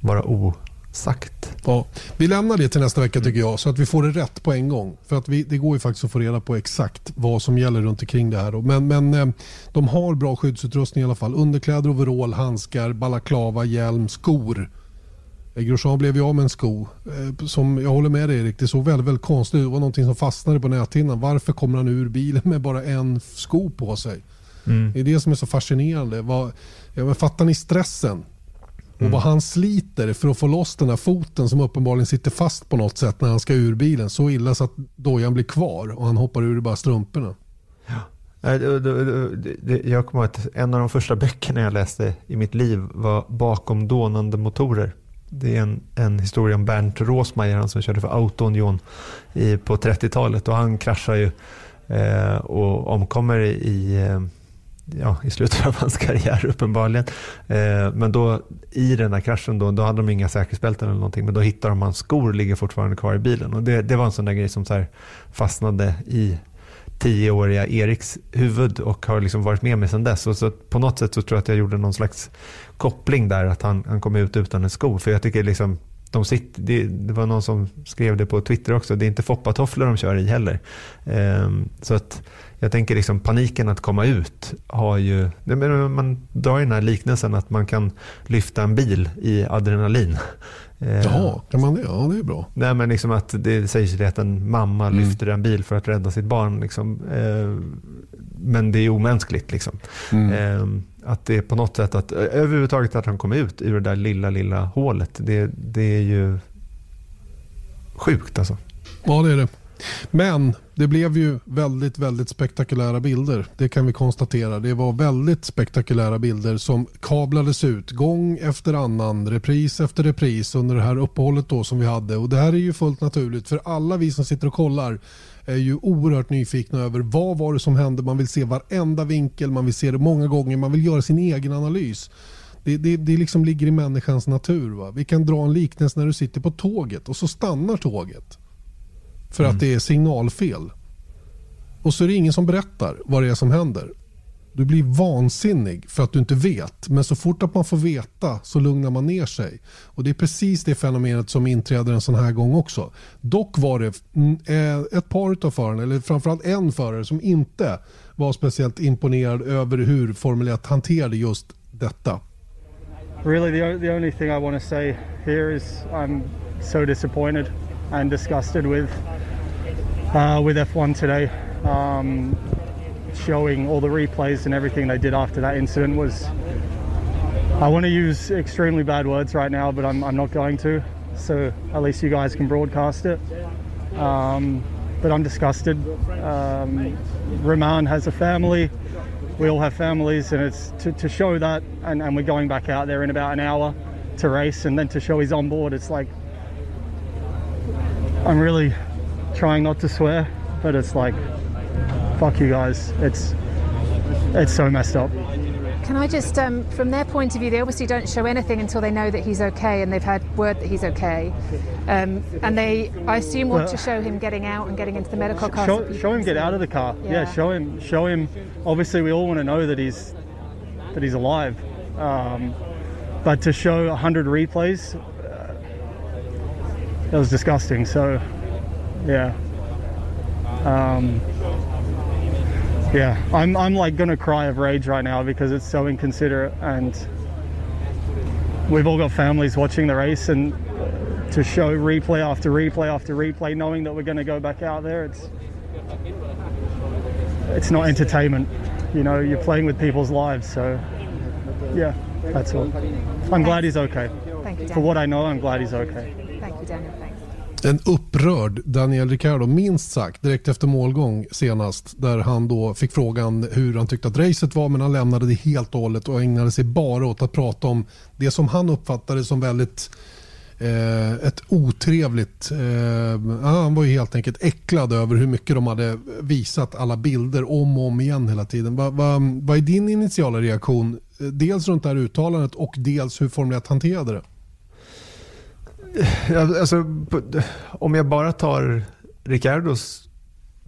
vara o sagt. Ja, vi lämnar det till nästa vecka tycker jag så att vi får det rätt på en gång. För att vi, det går ju faktiskt att få reda på exakt vad som gäller runt omkring det här. Då. Men, men eh, de har bra skyddsutrustning i alla fall. Underkläder, overall, handskar, balaklava, hjälm, skor. Eh, Grosjean blev ju av med en sko. Eh, som, jag håller med dig Erik, det såg väldigt, väldigt konstigt ut. Det var någonting som fastnade på näthinnan. Varför kommer han ur bilen med bara en sko på sig? Mm. Det är det som är så fascinerande. Vad, ja, fattar ni stressen? Och mm. vad han sliter för att få loss den här foten som uppenbarligen sitter fast på något sätt när han ska ur bilen. Så illa så att dojan blir kvar och han hoppar ur bara strumporna. Ja. Jag kommer ihåg att en av de första böckerna jag läste i mitt liv var Bakom dånande motorer. Det är en, en historia om Bernt Rosmeier, han som körde för Auto-Union på 30-talet. Och han kraschar ju eh, och omkommer i eh, ja, i slutet av hans karriär uppenbarligen. Eh, men då i den här kraschen då, då hade de inga säkerhetsbälten eller någonting. Men då hittar de hans skor ligger fortfarande kvar i bilen. Och det, det var en sån där grej som så fastnade i tioåriga Eriks huvud och har liksom varit med mig sedan dess. Och så på något sätt så tror jag att jag gjorde någon slags koppling där att han, han kom ut utan en sko. För jag tycker liksom de sitter, det, det, var någon som skrev det på Twitter också, det är inte foppatofflor de kör i heller. Um, så att jag tänker liksom paniken att komma ut har ju, man drar ju den här liknelsen att man kan lyfta en bil i adrenalin. Ehm, Jaha, kan man det? Ja, det är bra. Nej, men liksom att det sägs ju att en mamma mm. lyfter en bil för att rädda sitt barn. Liksom. Men det är omänskligt. Liksom. Mm. Att det är på något sätt att eh, överhuvudtaget att han kom ut ur det där lilla, lilla hålet. Det, det är ju sjukt alltså. Ja, det är det. Men det blev ju väldigt, väldigt spektakulära bilder. Det kan vi konstatera. Det var väldigt spektakulära bilder som kablades ut gång efter annan, repris efter repris under det här uppehållet då som vi hade. Och det här är ju fullt naturligt för alla vi som sitter och kollar är ju oerhört nyfikna över vad var det som hände. Man vill se varenda vinkel, man vill se det många gånger, man vill göra sin egen analys. Det, det, det liksom ligger i människans natur. Va? Vi kan dra en liknelse när du sitter på tåget och så stannar tåget. För mm. att det är signalfel. Och så är det ingen som berättar vad det är som händer. Du blir vansinnig för att du inte vet. Men så fort att man får veta så lugnar man ner sig. Och Det är precis det fenomenet som inträder en sån här gång också. Dock var det mm, eh, ett par av förarna, eller framförallt en förare som inte var speciellt imponerad över hur Formel 1 hanterade just detta. Really the, the only thing I want to say here is I'm so disappointed and disgusted with uh, with F1 today. Um, showing all the replays and everything they did after that incident was. I want to use extremely bad words right now, but I'm, I'm not going to. So at least you guys can broadcast it. Um, but I'm disgusted. Um, has a family. We all have families, and it's to, to show that, and, and we're going back out there in about an hour to race, and then to show he's on board. It's like I'm really trying not to swear, but it's like fuck you guys. It's it's so messed up. Can I just, um, from their point of view, they obviously don't show anything until they know that he's okay and they've had word that he's okay. Um, and they, I assume, want well, to show him getting out and getting into the medical car. Show, show him get out of the car. Yeah. yeah. show him. Show him. Obviously, we all want to know that he's that he's alive. Um, but to show hundred replays, uh, that was disgusting. So, yeah. Um, yeah, I'm, I'm like gonna cry of rage right now because it's so inconsiderate and we've all got families watching the race and to show replay after replay after replay knowing that we're going to go back out there it's it's not entertainment. You know you're playing with people's lives so yeah that's all. I'm glad he's okay. Thank you, Daniel. for what i know i'm glad he's okay. Thank you daniel en upprörd Daniel Ricciardo, minst sagt, direkt efter målgång senast. Där han då fick frågan hur han tyckte att racet var men han lämnade det helt och hållet och ägnade sig bara åt att prata om det som han uppfattade som väldigt eh, ett otrevligt... Eh, han var ju helt enkelt äcklad över hur mycket de hade visat alla bilder om och om igen hela tiden. Vad va, va är din initiala reaktion? Eh, dels runt det här uttalandet och dels hur Formel 1 hanterade det? Alltså, om jag bara tar Ricardos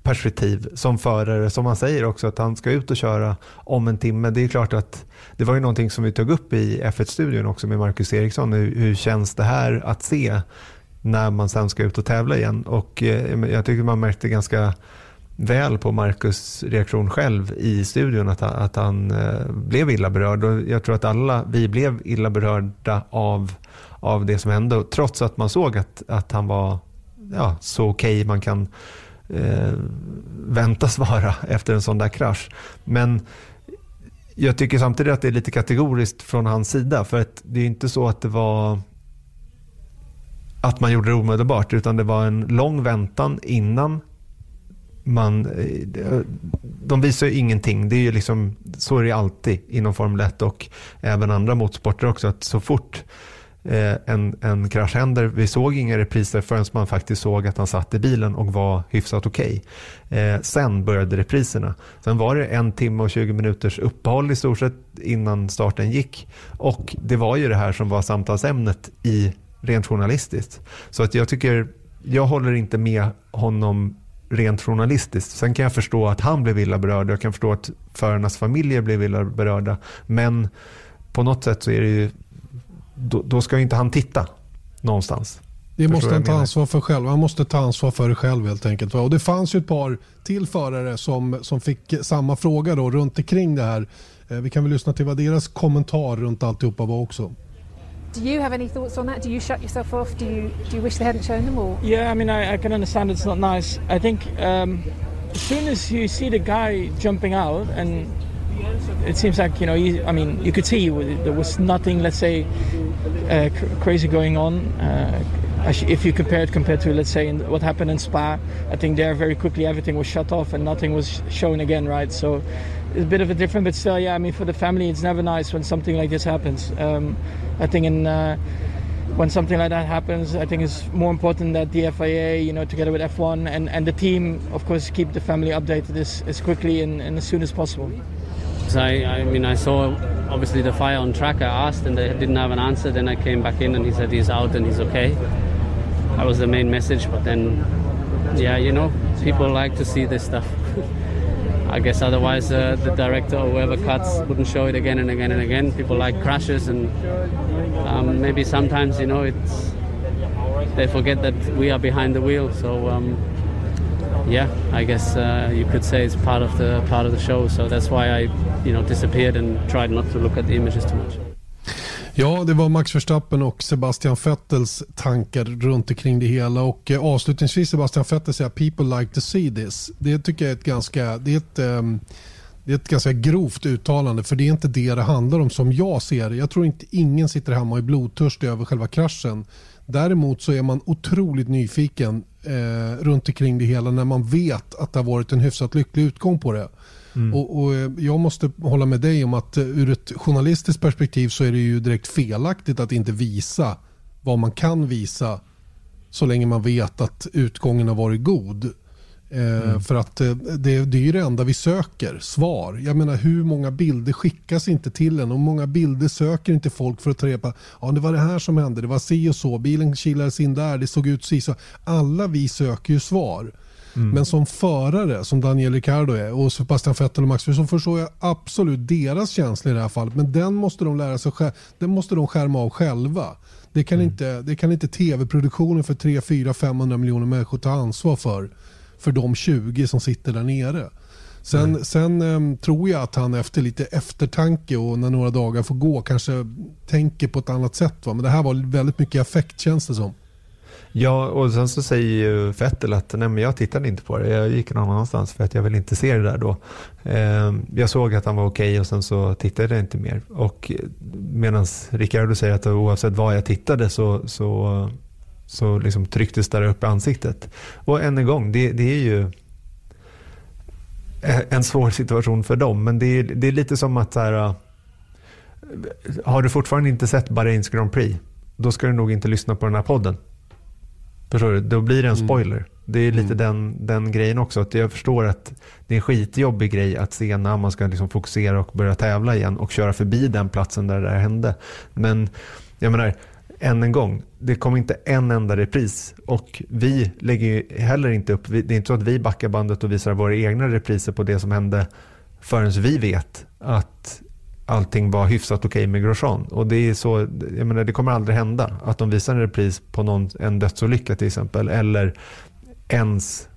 perspektiv som förare, som han säger också att han ska ut och köra om en timme. Det är klart att det var ju någonting som vi tog upp i F1-studion också med Marcus Eriksson. Hur, hur känns det här att se när man sen ska ut och tävla igen? Och eh, jag tycker man märkte ganska väl på Marcus reaktion själv i studion att, att han eh, blev illa berörd. Och jag tror att alla vi blev illa berörda av av det som hände. Trots att man såg att, att han var ja, så okej okay man kan eh, väntas vara efter en sån där krasch. Men jag tycker samtidigt att det är lite kategoriskt från hans sida. För att det är inte så att det var att man gjorde det omedelbart utan det var en lång väntan innan man, eh, de visar ju ingenting. Det är ju liksom, så är det alltid inom Formel 1 och även andra motorsporter också. Att så fort Eh, en, en krasch händer. Vi såg inga repriser förrän man faktiskt såg att han satt i bilen och var hyfsat okej. Okay. Eh, sen började repriserna. Sen var det en timme och 20 minuters uppehåll i stort sett innan starten gick. Och det var ju det här som var samtalsämnet i rent journalistiskt. Så att jag tycker, jag håller inte med honom rent journalistiskt. Sen kan jag förstå att han blev illa berörd. Jag kan förstå att förarnas familjer blev illa berörda. Men på något sätt så är det ju då, då ska inte han titta. någonstans. Det måste han ta ansvar för själv. Han måste ta ansvar för det själv helt enkelt. Och det fanns ju ett par till förare som, som fick samma fråga då runt omkring det här. Eh, vi kan väl lyssna till vad deras kommentar runt alltihopa var också. Do you have any thoughts on that? Do you shut yourself off? Do you do you wish they hadn't shown them all? Yeah, I mean, I, I can understand it's not nice. I think um, as soon as you see the guy jumping out, and it seems like you know, he, I mean, you could see there was nothing, let's say, uh, cr- crazy going on. Uh, if you compare it compared to let's say what happened in Spa, I think there very quickly everything was shut off and nothing was shown again, right? So it's a bit of a different, but still, yeah. I mean, for the family, it's never nice when something like this happens. Um, I think in uh, when something like that happens, I think it's more important that the FIA, you know, together with F1 and, and the team, of course, keep the family updated as, as quickly and, and as soon as possible. So I, I mean, I saw obviously the fire on track. I asked and they didn't have an answer. Then I came back in and he said he's out and he's okay. That was the main message. But then, yeah, you know, people like to see this stuff. I guess otherwise uh, the director or whoever cuts wouldn't show it again and again and again. People like crashes and um, maybe sometimes you know it's they forget that we are behind the wheel. So um, yeah, I guess uh, you could say it's part of the part of the show. So that's why I you know disappeared and tried not to look at the images too much. Ja, det var Max Verstappen och Sebastian Vettels tankar runt omkring det hela. Och eh, avslutningsvis Sebastian Vettel säger “People like to see this”. Det tycker jag är ett ganska, det är ett, ehm, det är ett ganska grovt uttalande för det är inte det det handlar om som jag ser det. Jag tror inte ingen sitter hemma och är blodtörstig över själva kraschen. Däremot så är man otroligt nyfiken eh, runt omkring det hela när man vet att det har varit en hyfsat lycklig utgång på det. Mm. Och, och, eh, jag måste hålla med dig om att eh, ur ett journalistiskt perspektiv så är det ju direkt felaktigt att inte visa vad man kan visa så länge man vet att utgången har varit god. Eh, mm. För att det, det är ju det enda vi söker, svar. Jag menar hur många bilder skickas inte till en och hur många bilder söker inte folk för att ta reda på ja, det var det här som hände, det var si och så, bilen kilades in där, det såg ut si så. Alla vi söker ju svar. Mm. Men som förare, som Daniel Ricciardo är och Sebastian Vettel och Max så förstår jag absolut deras känsla i det här fallet. Men den måste de lära sig den måste de skärma av själva. Det kan, mm. inte, det kan inte tv-produktionen för 3, 4, 500 miljoner människor ta ansvar för. För de 20 som sitter där nere. Sen, mm. sen um, tror jag att han efter lite eftertanke och när några dagar får gå kanske tänker på ett annat sätt. Va? Men det här var väldigt mycket affekt känns det som. Ja, och sen så säger ju Fettel att nej, men jag tittade inte på det. Jag gick någon annanstans för att jag vill inte se det där då. Eh, jag såg att han var okej okay och sen så tittade jag inte mer. Och medan Ricciardo säger att oavsett vad jag tittade så, så, så liksom trycktes där upp i ansiktet. Och än en gång, det, det är ju en svår situation för dem. Men det är, det är lite som att så här, har du fortfarande inte sett Bahrains Grand Prix, då ska du nog inte lyssna på den här podden. Förstår du? Då blir det en mm. spoiler. Mm. Det är lite mm. den, den grejen också. Att jag förstår att det är en skitjobbig grej att se när man ska liksom fokusera och börja tävla igen och köra förbi den platsen där det där hände. Men jag menar, än en gång, det kom inte en enda repris och vi lägger ju heller inte upp, det är inte så att vi backar bandet och visar våra egna repriser på det som hände förrän vi vet att allting var hyfsat okej okay med Grosjean. Och det, är så, jag menar, det kommer aldrig hända att de visar en repris på någon, en dödsolycka till exempel. Eller ens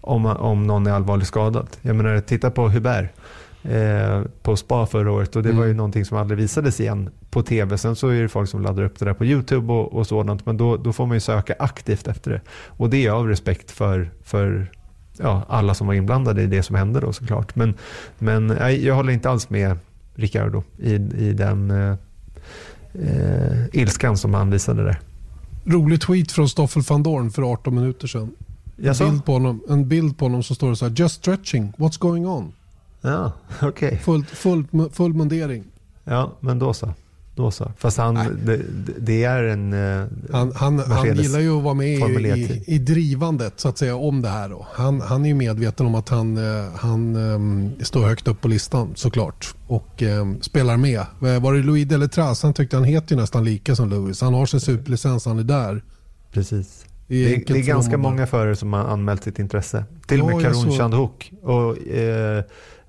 om, om någon är allvarligt skadad. Jag menar, titta på Hubert eh, på Spa förra året och det mm. var ju mm. någonting som aldrig visades igen på tv. Sen så är det folk som laddar upp det där på YouTube och, och sådant. Men då, då får man ju söka aktivt efter det. Och det är av respekt för, för ja, alla som var inblandade i det som hände då såklart. Men, men nej, jag håller inte alls med Ricciardo i, i den eh, eh, ilskan som han visade där. Rolig tweet från Stoffel van Dorn för 18 minuter sedan. En bild, på honom, en bild på honom som står så här, just stretching, what's going on? Ja, okej. Okay. Full, full, full mundering. Ja, men då så. Då så. Fast han, det, det, är en uh, han, han, han gillar ju att vara med i, i, i, drivandet så att säga om det här. Då. Han, han är ju medveten om att han, uh, han um, står högt upp på listan såklart. Och um, spelar med. Var det Louis Deletras? Han tyckte han heter ju nästan lika som Louis. Han har sin superlicens, han är där. Precis. Det är, det är ganska många förare som har anmält sitt intresse. Till och med Karun Chandhok. Och, eh,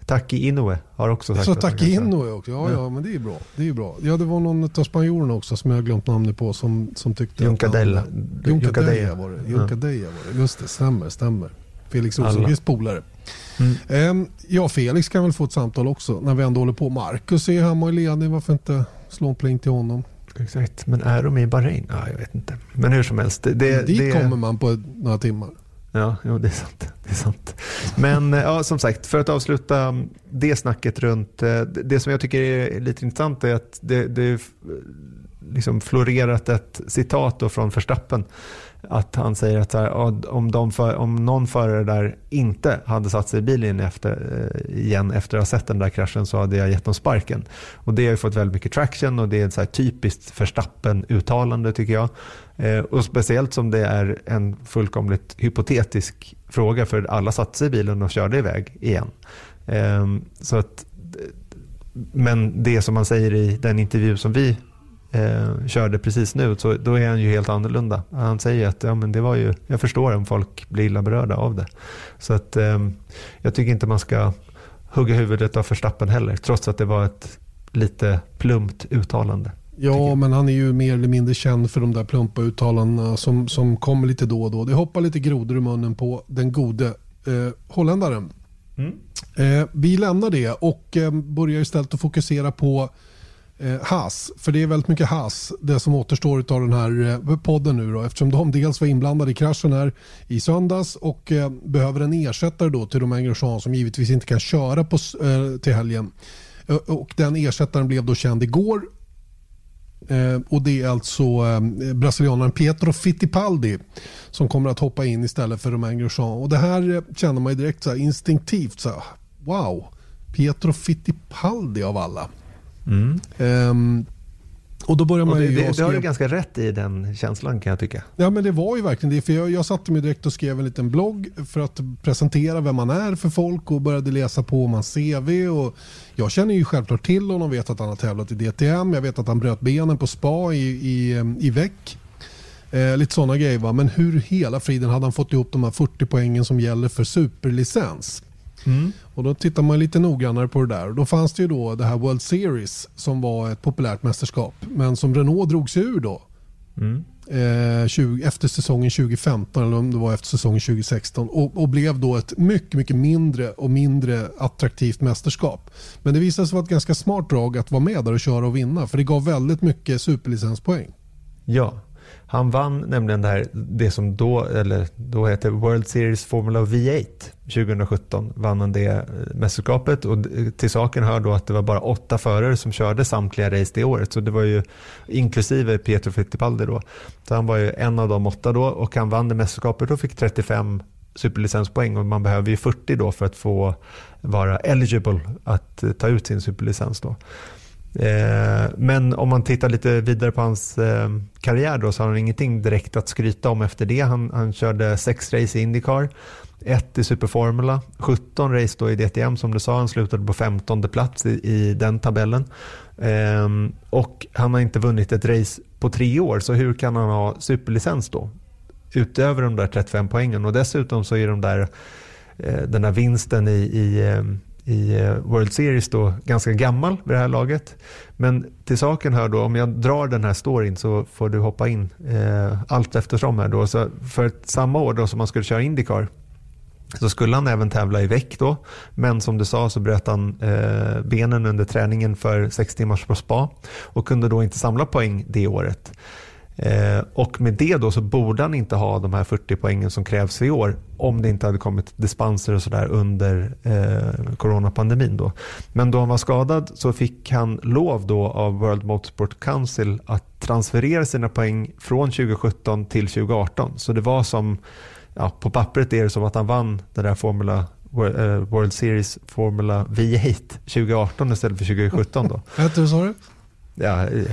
Taki Inoue har också sagt Så att han Taki Inoue också, ja, Ja. men det är bra. Det är bra. Ja det var någon av spanjorerna också som jag har glömt namnet på som, som tyckte Juncadella. att han- Juncadella Juncadella. var det. Juncadella var det. Just det, stämmer, stämmer. Felix. Rosenqvists polare. Mm. Ehm, ja, Felix kan väl få ett samtal också när vi ändå håller på. Marcus är hemma i ledning, varför inte slå en pling till honom? Exakt, men är de i Bahrain? Ja, jag vet inte. Men hur som helst. Det, det, Dit det, kommer man på några timmar. Ja, jo, det är sant. Det är sant. Men eh, ja, som sagt, för att avsluta det snacket runt, eh, det som jag tycker är lite intressant är att det, det liksom florerat ett citat då från Verstappen. Att han säger att så här, om, de för, om någon förare där inte hade satt sig i bilen efter, eh, igen efter att ha sett den där kraschen så hade jag gett dem sparken. Och det har ju fått väldigt mycket traction och det är ett så här typiskt Verstappen-uttalande tycker jag. Eh, och speciellt som det är en fullkomligt hypotetisk fråga för alla satte sig i bilen och körde iväg igen. Ehm, så att, men det som man säger i den intervju som vi eh, körde precis nu, så då är han ju helt annorlunda. Han säger att ja, men det var ju, jag förstår om folk blir illa berörda av det. Så att, eh, jag tycker inte man ska hugga huvudet av Verstappen heller, trots att det var ett lite plumpt uttalande. Ja, men han är ju mer eller mindre känd för de där plumpa uttalandena som, som kommer lite då och då. Det hoppar lite grodor i munnen på den gode eh, holländaren. Eh, vi lämnar det och eh, börjar istället att fokusera på eh, Haas. För det är väldigt mycket Haas, det som återstår av den här eh, podden nu då. Eftersom de dels var inblandade i kraschen här i söndags och eh, behöver en ersättare då till Romain Grosjean som givetvis inte kan köra på, eh, till helgen. Och den ersättaren blev då känd igår och Det är alltså eh, brasilianaren Pietro Fittipaldi som kommer att hoppa in istället för Romain Grosjean. Och det här eh, känner man ju direkt så instinktivt. Så här, wow, Pietro Fittipaldi av alla. Ehm, och då börjar man Och det, ju... det, det har du ganska rätt i den känslan kan jag tycka. Ja men det var ju verkligen det. För jag, jag satte mig direkt och skrev en liten blogg för att presentera vem man är för folk och började läsa på om hans CV. Och jag känner ju självklart till honom, vet att han har tävlat i DTM, jag vet att han bröt benen på spa i, i, i veck. Eh, lite sådana grejer va. Men hur hela friden hade han fått ihop de här 40 poängen som gäller för superlicens? Och då tittar man lite noggrannare på det där. Då fanns det ju då det här World Series som var ett populärt mästerskap. Men som Renault drog sig ur då. Eh, 20, efter säsongen 2015 eller om det var efter säsongen 2016 och, och blev då ett mycket, mycket mindre och mindre attraktivt mästerskap. Men det visade sig vara ett ganska smart drag att vara med där och köra och vinna för det gav väldigt mycket superlicenspoäng. Ja, han vann nämligen det här, det som då, eller då heter World Series Formula V8 2017. Vann han det eh, mästerskapet och eh, till saken hör då att det var bara åtta förare som körde samtliga race det året. Så det var ju inklusive Pietro Fittipaldi då. Så han var ju en av de åtta då och han vann det mästerskapet och fick 35 superlicenspoäng och man behöver ju 40 då för att få vara eligible att eh, ta ut sin superlicens då. Eh, men om man tittar lite vidare på hans eh, karriär då så har han ingenting direkt att skryta om efter det. Han, han körde sex race i Indycar, ett i Superformula, 17 race då i DTM som du sa. Han slutade på 15 plats i, i den tabellen. Ehm, och han har inte vunnit ett race på tre år, så hur kan han ha superlicens då? Utöver de där 35 poängen och dessutom så är de där eh, den där vinsten i, i, ehm, i eh, World Series då ganska gammal vid det här laget. Men till saken hör då, om jag drar den här storyn så får du hoppa in eh, allt eftersom här då. Så för ett, samma år då som man skulle köra Indycar så skulle han även tävla i veck då. Men som du sa så bröt han eh, benen under träningen för sex timmars på spa och kunde då inte samla poäng det året. Eh, och med det då så borde han inte ha de här 40 poängen som krävs i år om det inte hade kommit dispenser och sådär under eh, coronapandemin. Då. Men då han var skadad så fick han lov då av World Motorsport Council att transferera sina poäng från 2017 till 2018. Så det var som, ja, på pappret är det som att han vann den där Formula eh, World Series Formula V8 2018 istället för 2017 då. Vad hette du sa du? Ja, eh,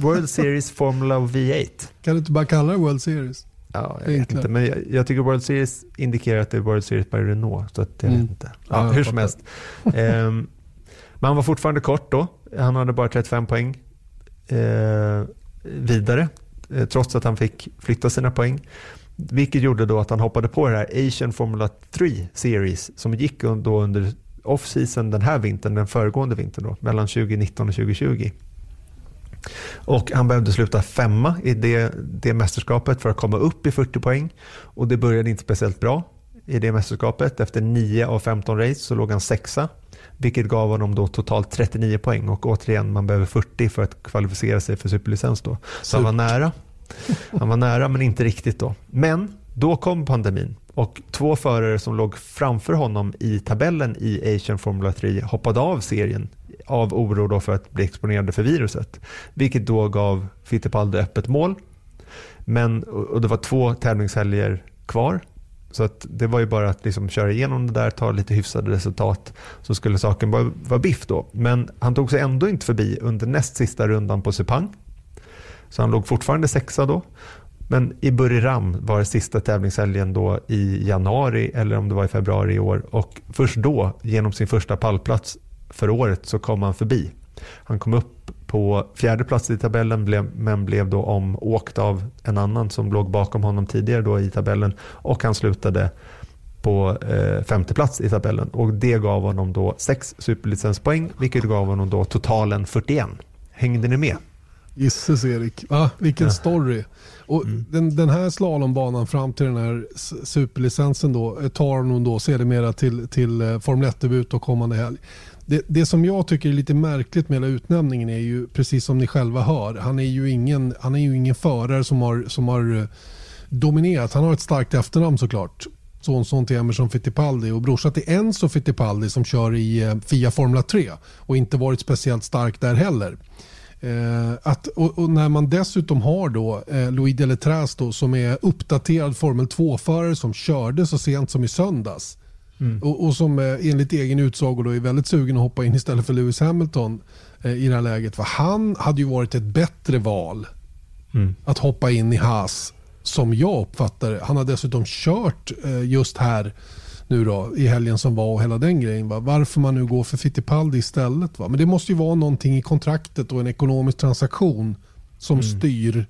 World Series Formula V8. Kan du inte bara kalla det World Series? Ja, jag vet inte, men jag, jag tycker World Series indikerar att det är World Series by Renault. Så att jag Mm. vet inte. Ja, Ja, hur som helst. Ehm, men han var fortfarande kort då. Han hade bara 35 poäng eh, vidare. Eh, trots att han fick flytta sina poäng. Vilket gjorde då att han hoppade på det här Asian Formula 3 Series som gick då under off-season den här vintern, den föregående vintern då, mellan 2019 och 2020. Och han behövde sluta femma i det, det mästerskapet för att komma upp i 40 poäng. Och det började inte speciellt bra i det mästerskapet. Efter 9 av 15 race så låg han sexa. Vilket gav honom då totalt 39 poäng och återigen man behöver 40 för att kvalificera sig för superlicens då. Så han var nära. Han var nära men inte riktigt då. Men då kom pandemin och två förare som låg framför honom i tabellen i Asian Formula 3 hoppade av serien av oro då för att bli exponerade för viruset. Vilket då gav Fittipaldi öppet mål. Men, och det var två tävlingshelger kvar. Så att det var ju bara att liksom köra igenom det där, ta lite hyfsade resultat. Så skulle saken vara, vara biff då. Men han tog sig ändå inte förbi under näst sista rundan på Sepang. Så han låg fortfarande sexa då. Men i Buriram var det sista tävlingshelgen då i januari eller om det var i februari i år. Och först då, genom sin första pallplats för året, så kom han förbi. Han kom upp på fjärde plats i tabellen men blev då omåkt av en annan som låg bakom honom tidigare då i tabellen. Och han slutade på eh, femte plats i tabellen. Och det gav honom då sex superlicenspoäng vilket gav honom då totalen 41. Hängde ni med? Gisses Erik, ah, vilken ja. story. Och mm. den, den här slalombanan fram till den här superlicensen då, eh, tar honom då sedermera till, till eh, Formel 1-debut och kommande helg. Det, det, som jag tycker är lite märkligt med hela utnämningen är ju precis som ni själva hör. Han är ju ingen, han är ju ingen förare som har, som har eh, dominerat. Han har ett starkt efternamn såklart. Sonson till Emerson Fittipaldi och brorsa till Enzo Fittipaldi som kör i eh, Fia Formula 3 och inte varit speciellt stark där heller. Eh, att, och, och, när man dessutom har då eh, Louis Deletras då, som är uppdaterad Formel 2-förare som körde så sent som i söndags. Mm. Och, och, som eh, enligt egen utsago då är väldigt sugen att hoppa in istället för Lewis Hamilton eh, i det här läget. För han hade ju varit ett bättre val mm. att hoppa in i Haas som jag uppfattar. Han har dessutom kört eh, just här nu då i helgen som var och hela den grejen. Va? Varför man nu går för Fittipaldi istället. Va? Men det måste ju vara någonting i kontraktet och en ekonomisk transaktion som mm. styr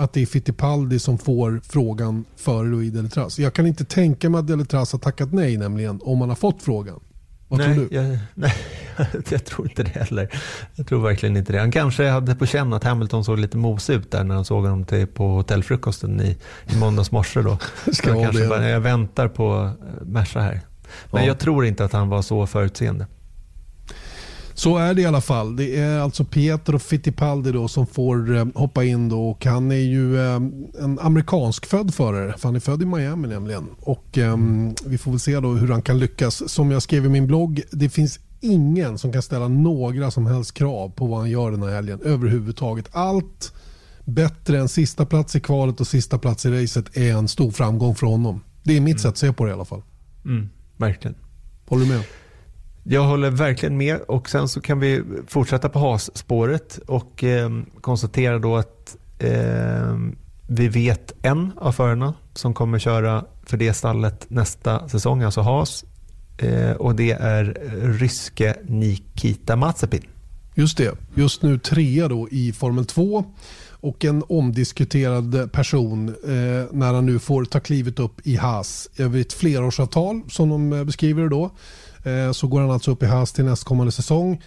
att det är Fittipaldi som får frågan före Louis Deletras. Jag kan inte tänka mig att Deletras har tackat nej nämligen om man har fått frågan. Vad nej, tror du? Jag, nej, jag tror inte det heller. Jag tror verkligen inte det. Han kanske hade på känn att Hamilton såg lite mos ut där när han såg honom till, på hotellfrukosten i, i måndags morse. Då. Ska jag, kanske bara, jag väntar på eh, Merca här. Men ja. jag tror inte att han var så förutseende. Så är det i alla fall. Det är alltså Pietro Fittipaldi då som får eh, hoppa in då och han är ju eh, en amerikansk född förare. För han är född i Miami nämligen. Och eh, vi får väl se då hur han kan lyckas. Som jag skrev i min blogg, det finns ingen som kan ställa några som helst krav på vad han gör den här helgen överhuvudtaget. Allt bättre än sista plats i kvalet och sista plats i racet är en stor framgång för honom. Det är mitt mm. sätt att se på det i alla fall. Mm, verkligen. Håller du med? Jag håller verkligen med och sen så kan vi fortsätta på HAS-spåret och eh, konstatera då att eh, vi vet en av förarna som kommer köra för det stallet nästa säsong, alltså HAS. Eh, och det är ryske Nikita Mazepin. Just det, just nu trea då i Formel 2 och en omdiskuterad person eh, när han nu får ta klivet upp i Haas över ett flerårsavtal som de eh, beskriver det då. Eh, så går han alltså upp i Haas till nästkommande säsong.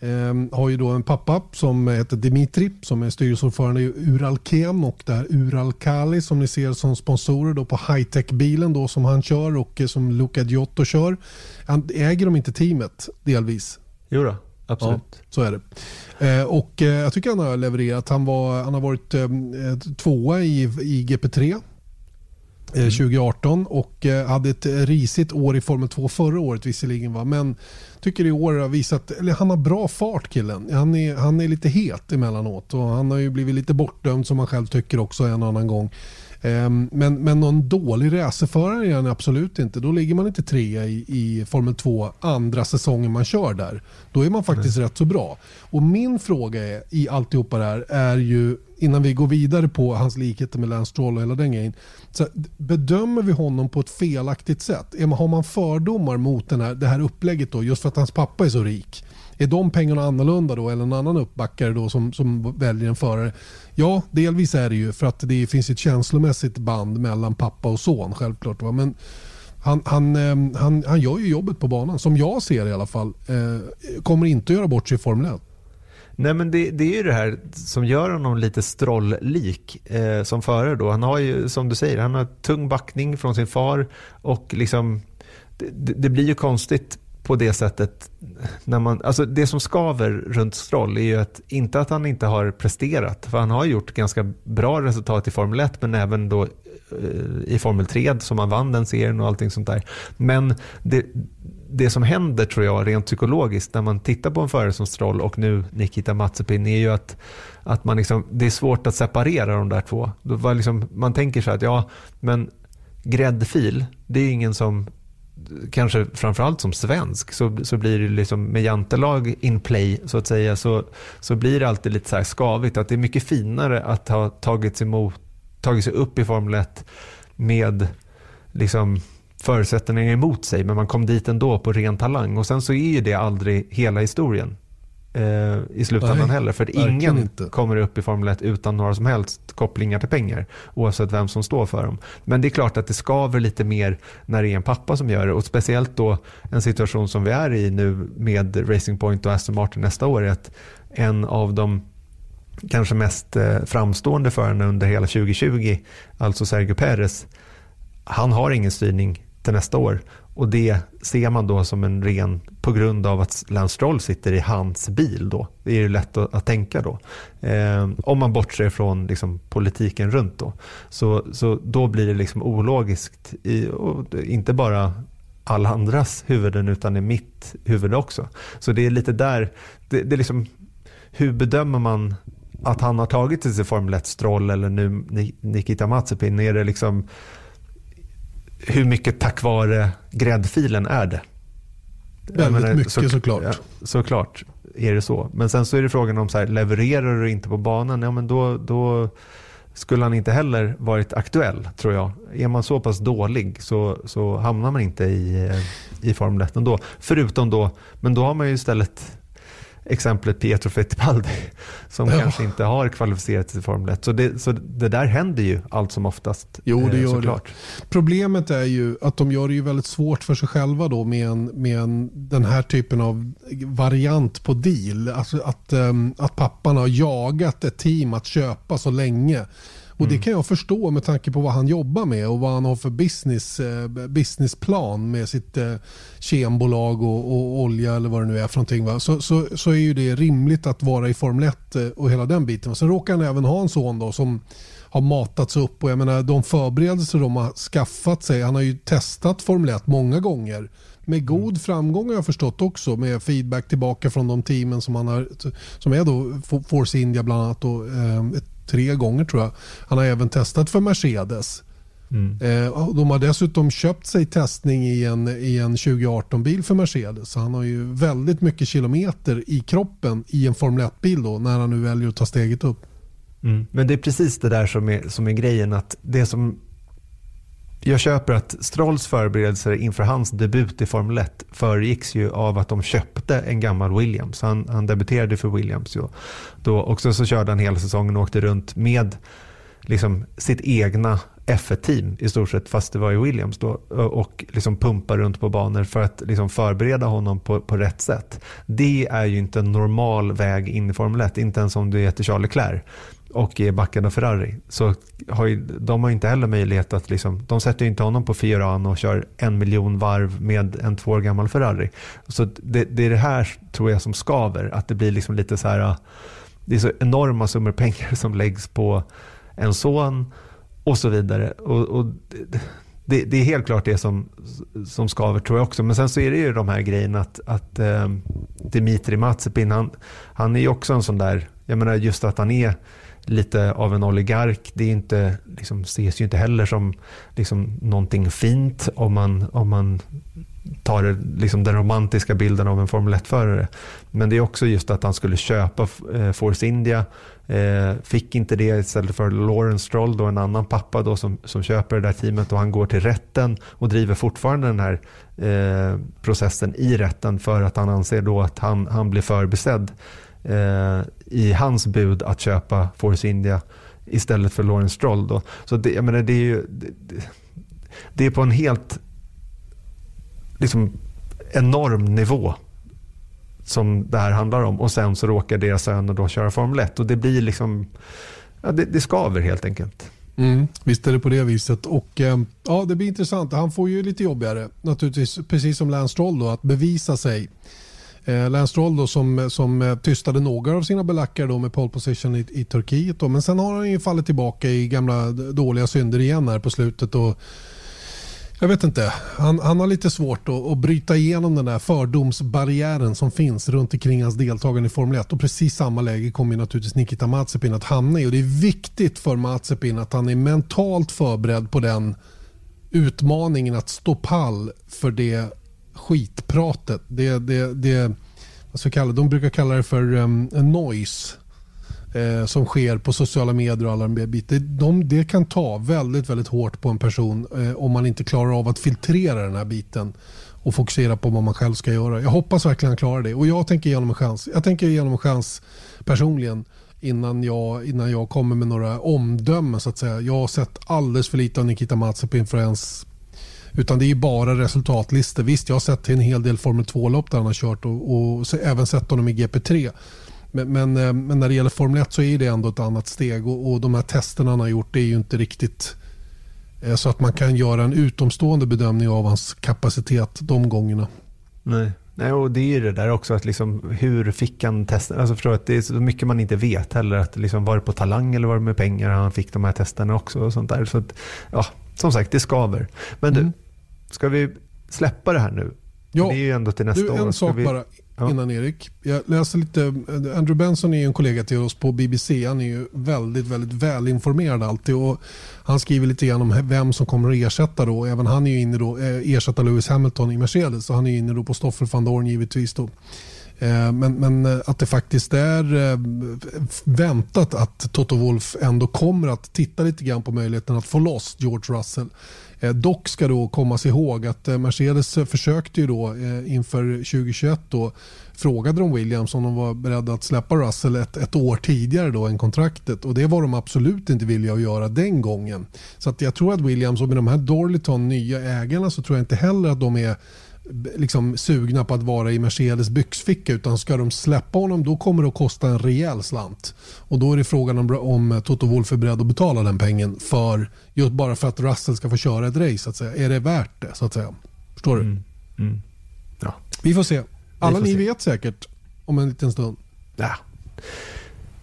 Eh, har ju då en pappa som heter Dimitri som är styrelseordförande i Uralkem och det här Uralkali som ni ser som sponsorer då på high-tech-bilen då som han kör och som Luca Giotto kör. Han äger de inte teamet delvis? Jo då, absolut. Ja, så är det. Eh, och eh, jag tycker han har levererat. Han, var, han har varit eh, tvåa i, i GP3 Mm. 2018 och hade ett risigt år i Formel 2 förra året visserligen. Va? Men tycker i år har visat, eller han har bra fart killen. Han är, han är lite het emellanåt och han har ju blivit lite bortdömd som han själv tycker också en annan gång. Ehm, men, men någon dålig racerförare är han absolut inte. Då ligger man inte trea i, i Formel 2 andra säsongen man kör där. Då är man faktiskt mm. rätt så bra. Och min fråga är, i alltihopa det här är ju innan vi går vidare på hans likheter med Lance Stroll och hela den grejen. Så bedömer vi honom på ett felaktigt sätt? Har man fördomar mot den här, det här upplägget då just för att hans pappa är så rik? Är de pengarna annorlunda då eller en annan uppbackare då som, som väljer en förare? Ja, delvis är det ju för att det finns ett känslomässigt band mellan pappa och son självklart. Va? Men Han, han, ehm, han, han gör ju jobbet på banan, som jag ser i alla fall. Eh, kommer inte att göra bort sig i Formel 1. Nej men det, det, är ju det här som gör honom lite strolllik eh, som förare då. Han har ju, som du säger, han har tung backning från sin far och liksom det, det blir ju konstigt på det sättet. När man, alltså det som skaver runt Stroll är ju att, inte att han inte har presterat, för han har gjort ganska bra resultat i Formel 1, men även då eh, i Formel 3 som han vann den serien och allting sånt där. Men det, det som händer tror jag rent psykologiskt när man tittar på en förare som Stroll och nu Nikita Mazepin är ju att, att man liksom, det är svårt att separera de där två. Liksom, man tänker så här att ja, men gräddfil, det är ingen som kanske framförallt som svensk så, så blir det liksom med jantelag in play så att säga så, så blir det alltid lite så här skavigt att det är mycket finare att ha tagit sig, emot, tagit sig upp i Formel 1 med liksom förutsättningar emot sig men man kom dit ändå på ren talang och sen så är ju det aldrig hela historien eh, i slutändan Nej, heller. För ingen inte. kommer upp i Formel 1 utan några som helst kopplingar till pengar oavsett vem som står för dem. Men det är klart att det skaver lite mer när det är en pappa som gör det och speciellt då en situation som vi är i nu med Racing Point och Aston Martin nästa år är att en av de kanske mest eh, framstående förarna under hela 2020, alltså Sergio Perez, han har ingen styrning till nästa år. Och det ser man då som en ren, på grund av att Lance Stroll sitter i hans bil då. Det är ju lätt att, att tänka då. Eh, om man bortser från liksom, politiken runt då. Så, så då blir det liksom ologiskt, i, inte bara alla andras huvuden utan i mitt huvud också. Så det är lite där, det, det är liksom, hur bedömer man att han har tagit sig till Formel 1 Stroll eller nu Nikita Mazepin? Är det liksom hur mycket tack vare gräddfilen är det? Väldigt menar, mycket så, såklart. Ja, såklart är det så. Men sen så är det frågan om så här, levererar du inte på banan, ja men då, då skulle han inte heller varit aktuell tror jag. Är man så pass dålig så, så hamnar man inte i, i Formel 1 ändå. Förutom då, men då har man ju istället exemplet Pietro Fittipaldi som ja. kanske inte har kvalificerat sig till Formel 1. Så det, så det där händer ju allt som oftast. Jo, det eh, gör såklart. det. Problemet är ju att de gör det ju väldigt svårt för sig själva då med, en, med en, den här typen av variant på deal. Alltså att, um, att pappan har jagat ett team att köpa så länge och Det mm. kan jag förstå med tanke på vad han jobbar med och vad han har för business, eh, businessplan med sitt eh, kembolag och, och, olja eller vad det nu är för någonting. Va? Så, så, så är ju det rimligt att vara i Formel 1 eh, och hela den biten. Sen råkar han även ha en son då som har matats upp och jag menar de förberedelser de har skaffat sig. Han har ju testat Formel 1 många gånger med god mm. framgång har jag förstått också med feedback tillbaka från de teamen som, han har, som är då Force India bland annat och ett tre gånger tror jag. Han har även testat för Mercedes. Mm. Eh, de har dessutom köpt sig testning i en, i en 2018-bil för Mercedes. Så han har ju väldigt mycket kilometer i kroppen i en Formel 1-bil då när han nu väljer att ta steget upp. Mm. Men det är precis det där som är, som är grejen. att det som jag köper att Strolls förberedelser inför hans debut i Formel 1 föregicks ju av att de köpte en gammal Williams. Han, han debuterade för Williams. Ju. Då också så körde han hela säsongen och åkte runt med liksom sitt egna F1-team i stort sett, fast det var i Williams då, och liksom pumpa runt på banor för att liksom förbereda honom på, på rätt sätt. Det är ju inte en normal väg in i Formel 1, inte ens om du heter Charles Leclerc och är backen av Ferrari. Så har ju, de har inte heller möjlighet att, liksom, de sätter inte honom på Fiorano och kör en miljon varv med en två år gammal Ferrari. Så det, det är det här tror jag som skaver, att det blir liksom lite så här, äh, det är så enorma summor pengar som läggs på en son och så vidare. Och, och det, det, är helt klart det som, som skaver tror jag också. Men sen så är det ju de här grejerna att, att eh, Dimitri Matsepin, han, han är ju också en sån där, jag menar just att han är lite av en oligark. Det är inte, liksom, ses ju inte heller som liksom, någonting fint om man, om man tar det, liksom, den romantiska bilden av en Formel 1-förare. Men det är också just att han skulle köpa eh, Force India. Eh, fick inte det istället för Lawrence Stroll, då, en annan pappa då, som, som köper det där teamet och han går till rätten och driver fortfarande den här eh, processen i rätten för att han anser då att han, han blir förbisedd eh, i hans bud att köpa Force India istället för Lawrence Stroll. Då. Så det, jag menar, det, är ju, det, det, är på en helt liksom enorm nivå som det här handlar om och sen så råkar deras söner då köra Formel 1 och det blir liksom, ja, det, det skaver helt enkelt. Mm, visst är det på det viset. Och eh, ja, Det blir intressant. Han får ju lite jobbigare, naturligtvis, precis som Lance Stroll, då, att bevisa sig. Eh, Lance Stroll då, som, som eh, tystade några av sina belackare då med pole position i, i Turkiet. Då. Men sen har han ju fallit tillbaka i gamla dåliga synder igen här på slutet. Och, jag vet inte. Han, han har lite svårt att, att bryta igenom den där fördomsbarriären som finns runt omkring hans deltagande i Formel 1. Och precis samma läge kommer naturligtvis Nikita Mazepin att hamna i. Och det är viktigt för Mazepin att han är mentalt förberedd på den utmaningen att stå pall för det skitpratet. Det, det, det, vad ska kalla, de brukar kalla det för um, noise eh, som sker på sociala medier och alla de bitar. De, det kan ta väldigt, väldigt hårt på en person eh, om man inte klarar av att filtrera den här biten och fokusera på vad man själv ska göra. Jag hoppas verkligen han klarar det och jag tänker ge honom en chans. Jag tänker ge honom en chans personligen innan jag, innan jag kommer med några omdömen så att säga. Jag har sett alldeles för lite av Nikita Mazepin för ens utan det är bara resultatlistor. Visst, jag har sett en hel del Formel 2-lopp där han har kört och, och även sett honom i GP3. Men, men, eh, men, när det gäller Formel 1 så är det ändå ett annat steg och, och de här testerna han har gjort det är ju inte riktigt eh, så att man kan göra en utomstående bedömning av hans kapacitet de gångerna. Nej. Nej, och det är ju det där också, att liksom, hur fick han testen? Alltså att det är så mycket man inte vet heller. Att liksom, var det på talang eller var det med pengar han fick de här testerna också? och sånt där. Så att, ja, Som sagt, det skaver. Men mm. du, ska vi släppa det här nu? Ja, det är ju ändå till nästa du, år. En sak vi... bara ja. innan Erik. Jag läser lite, Andrew Benson är en kollega till oss på BBC. Han är ju väldigt, väldigt välinformerad alltid. Och han skriver lite grann om vem som kommer att ersätta då. Även han är ju inne då, eh, ersätta Lewis Hamilton i Mercedes. Så han är inne då på Stoffel van Dorn givetvis. Då. Eh, men, men, eh, att det faktiskt är väntat att Toto Wolff ändå kommer att titta lite grann på möjligheten att få loss George Russell. Eh, dock ska då kommas ihåg att eh, Mercedes försökte ju då eh, inför 2021 då frågade de Williams om de var beredda att släppa Russell ett, ett år tidigare då än kontraktet och det var de absolut inte villiga att göra den gången. Så att jag tror att Williams och med de här Dorliton nya ägarna så tror jag inte heller att de är liksom sugna på att vara i Mercedes byxficka utan ska de släppa honom då kommer det att kosta en rejäl slant. Och då är det frågan om, om Toto Wolff är beredd att betala den pengen för just bara för att Russell ska få köra ett race. Så att säga. Är det värt det? så att säga? Förstår du? Mm. Mm. Ja. Vi får se. Alla får ni se. vet säkert om en liten stund. Ja.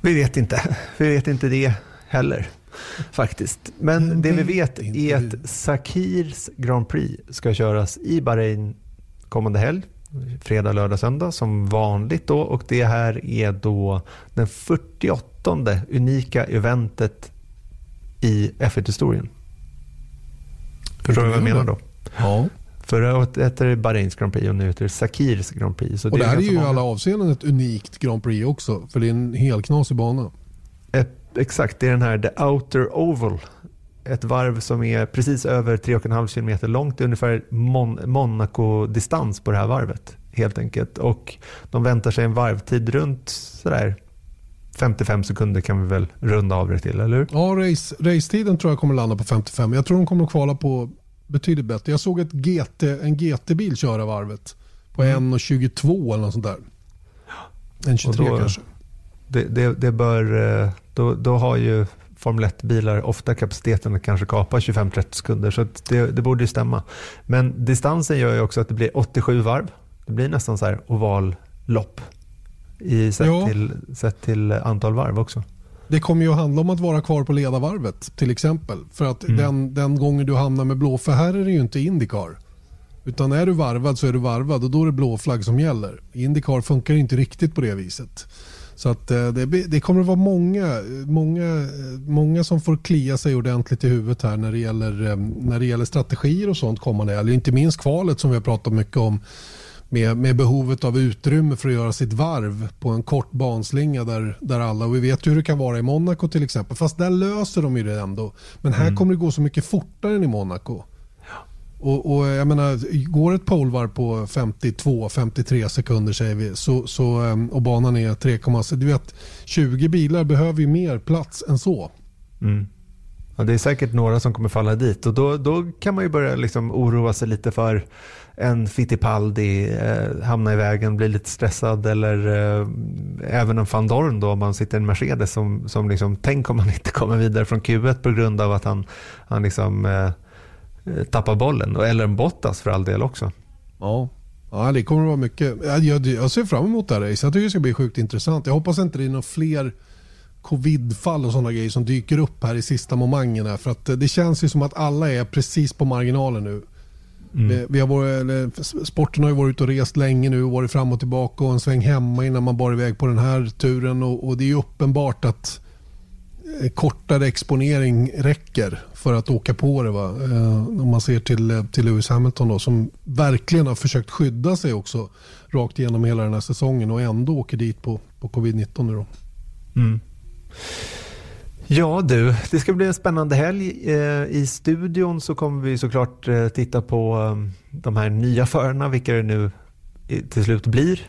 Vi vet inte. Vi vet inte det heller faktiskt. Men det vi vet är att Sakirs Grand Prix ska köras i Bahrain kommande helg. Fredag, lördag, söndag som vanligt då och det här är då den 48 unika eventet i F1-historien. Förstår du vad jag menar då? Ja. Förra året hette det Bahrains Grand Prix och nu heter det Sakirs Grand Prix. Så och det, det här är ju i alla avseenden ett unikt Grand Prix också. För det är en helknasig bana. Exakt, det är den här The Outer Oval ett varv som är precis över 3,5 km långt. Det är ungefär Mon Monaco-distans på det här varvet. helt enkelt. Och De väntar sig en varvtid runt sådär 55 sekunder kan vi väl runda av det till, eller hur? Ja, race, racetiden tror jag kommer landa på 55. Jag tror de kommer att kvala på betydligt bättre. Jag såg ett GT, en GT-bil köra varvet på mm. 1.22 eller något sånt där. 1.23 kanske. Det, det, det, bör, eh, då, då har ju Formel 1-bilar ofta kapaciteten att kanske kapa 25-30 sekunder. Så det, det borde ju stämma. Men distansen gör ju också att det blir 87 varv. Det blir nästan så här ovallopp i sett, ja. till, sett till antal varv också. Det kommer ju att handla om att vara kvar på ledarvarvet till exempel. För att mm. den, den gången du hamnar med blå, för här är det ju inte Indycar. Utan är du varvad så är du varvad och då är det blå flagg som gäller. Indycar funkar inte riktigt på det viset. Så att eh, det, det, kommer att vara många, många, många som får klia sig ordentligt i huvudet här när det gäller, eh, när det gäller strategier och sånt kommande. Eller inte minst kvalet som vi har pratat mycket om med, med behovet av utrymme för att göra sitt varv på en kort banslinga där, där alla, och vi vet ju hur det kan vara i Monaco till exempel, fast där löser de ju det ändå. Men här mm. kommer det gå så mycket fortare än i Monaco. Och, och, jag menar, går ett polvar på 52-53 sekunder säger vi så, så, ehm, och banan är 3,6. Du vet, 20 bilar behöver ju mer plats än så. Mm. Ja, det är säkert några som kommer falla dit och då, då kan man ju börja liksom oroa sig lite för en Fittipaldi eh, hamna i vägen, bli lite stressad eller eh, även en van Dorn då om man sitter i en Mercedes som, som liksom, tänk om han inte kommer vidare från Q1 på grund av att han, han liksom eh, tappar bollen. Eller en Bottas för all del också. Ja. Ja, det kommer att vara mycket. Jag, jag ser fram emot det här racet. Jag tycker det ska bli sjukt intressant. Jag hoppas inte det är några fler covidfall och sådana grejer som dyker upp här i sista momangen. För att det känns ju som att alla är precis på marginalen nu. Mm. Vi, vi, har varit, sporten har ju varit ute och rest länge nu, varit fram och tillbaka och en sväng hemma innan man bar iväg på den här turen. Och, och det är uppenbart att eh, Eh, kortare exponering räcker för att åka på det. Va? Eh, om man ser till, eh, till Lewis Hamilton då, som verkligen har försökt skydda sig också rakt igenom hela den här säsongen och ändå åker dit på, på covid-19 nu då. Mm. Ja du, det ska bli en spännande helg. Eh, I studion så kommer vi såklart titta på de här nya förarna, vilka det nu till slut blir.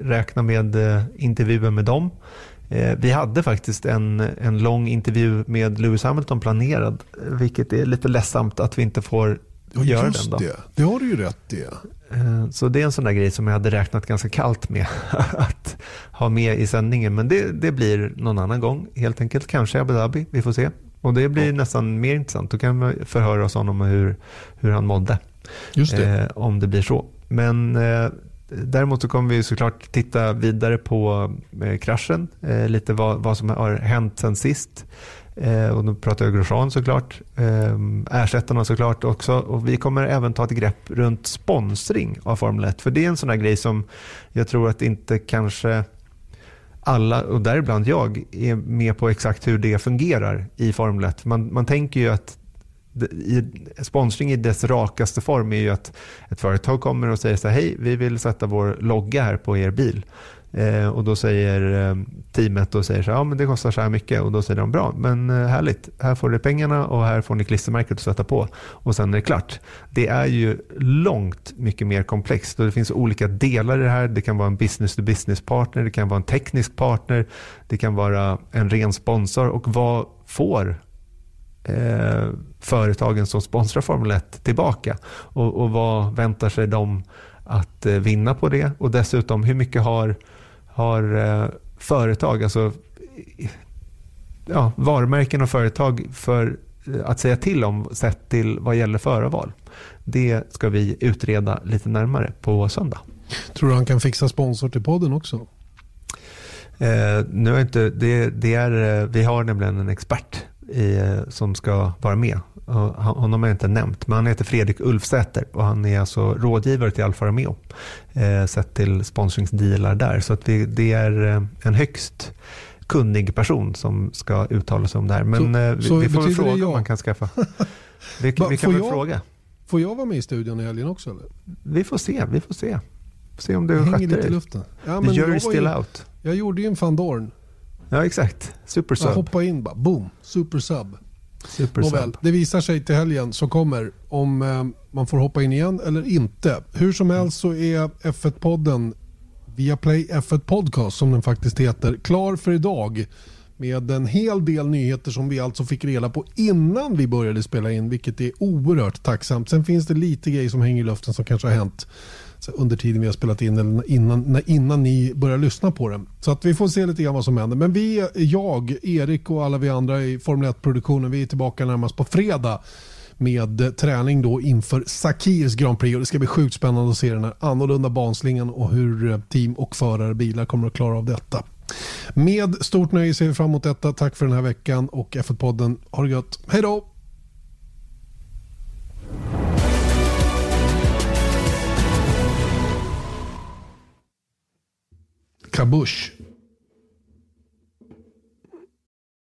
Räkna med intervjuer med dem. Vi hade faktiskt en, en lång intervju med Lewis Hamilton planerad, vilket är lite ledsamt att vi inte får ja, göra den. Då. Det. det har du ju rätt i. Eh, så det är en sån där grej som jag hade räknat ganska kallt med att ha med i sändningen. Men det, det blir någon annan gång helt enkelt. Kanske Abu Dhabi, vi får se. Och det blir ja. nästan mer intressant. Då kan vi förhöra oss honom hur, hur han mådde. Just det. Eh, om det blir så. Men eh, däremot så kommer vi såklart titta vidare på eh, kraschen. Eh, lite vad, vad som har hänt sen sist. Eh, och då pratar jag Grosjean såklart, eh, ersättarna såklart också. Och vi kommer även ta ett grepp runt sponsring av Formel 1. För det är en sån här grej som jag tror att inte kanske alla, och däribland jag, är med på exakt hur det fungerar i Formel 1. Man, man tänker ju att i, sponsring i dess rakaste form är ju att ett företag kommer och säger så här, hej, vi vill sätta vår logga här på er bil. Eh, och då säger eh, teamet och säger så här, ja men det kostar så här mycket och då säger de bra, men eh, härligt, här får du pengarna och här får ni klistermärket att sätta på och sen är det klart. Det är ju långt mycket mer komplext och det finns olika delar i det här. Det kan vara en business to business partner, det kan vara en teknisk partner, det kan vara en ren sponsor och vad får eh, företagen som sponsrar Formel 1 tillbaka och, och vad väntar sig de att eh, vinna på det och dessutom hur mycket har har eh, företag, alltså ja, varumärken och företag för eh, att säga till om sett till vad gäller förarval. Det ska vi utreda lite närmare på söndag. Tror du han kan fixa sponsor till podden också? Eh, nu är inte, det, det är, eh, vi har nämligen en expert i, som ska vara med honom har jag inte nämnt, men han heter Fredrik Ulfsäter och han är alltså rådgivare till Alfa Romeo. Eh, sett till sponsringsdealar där. Så att vi, det är eh, en högst kunnig person som ska uttala sig om det här. Men så, eh, vi, så vi får väl fråga om man kan skaffa. Vi, vi kan väl jag, fråga. Får jag vara med i studion i helgen också? Eller? Vi får se, vi får se. Se om du sköter dig. luften. Ja, The jury's still ju, out. Jag gjorde ju en van Dorn. Ja exakt, super sub. Jag hoppade in bara, boom, super sub. Nåväl, det visar sig till helgen som kommer om eh, man får hoppa in igen eller inte. Hur som helst så är F1-podden via Play F1 Podcast som den faktiskt heter klar för idag med en hel del nyheter som vi alltså fick reda på innan vi började spela in vilket är oerhört tacksamt. Sen finns det lite grejer som hänger i luften som kanske har hänt under tiden vi har spelat in eller innan, innan ni börjar lyssna på den. Så att vi får se lite grann vad som händer. Men vi, jag, Erik och alla vi andra i Formel 1-produktionen, vi är tillbaka närmast på fredag med träning då inför Sakirs Grand Prix och det ska bli sjukt spännande att se den här annorlunda banslingan och hur team och förare bilar kommer att klara av detta. Med stort nöje ser vi fram emot detta. Tack för den här veckan och F1-podden. Ha det gött. Hej då! Caboche.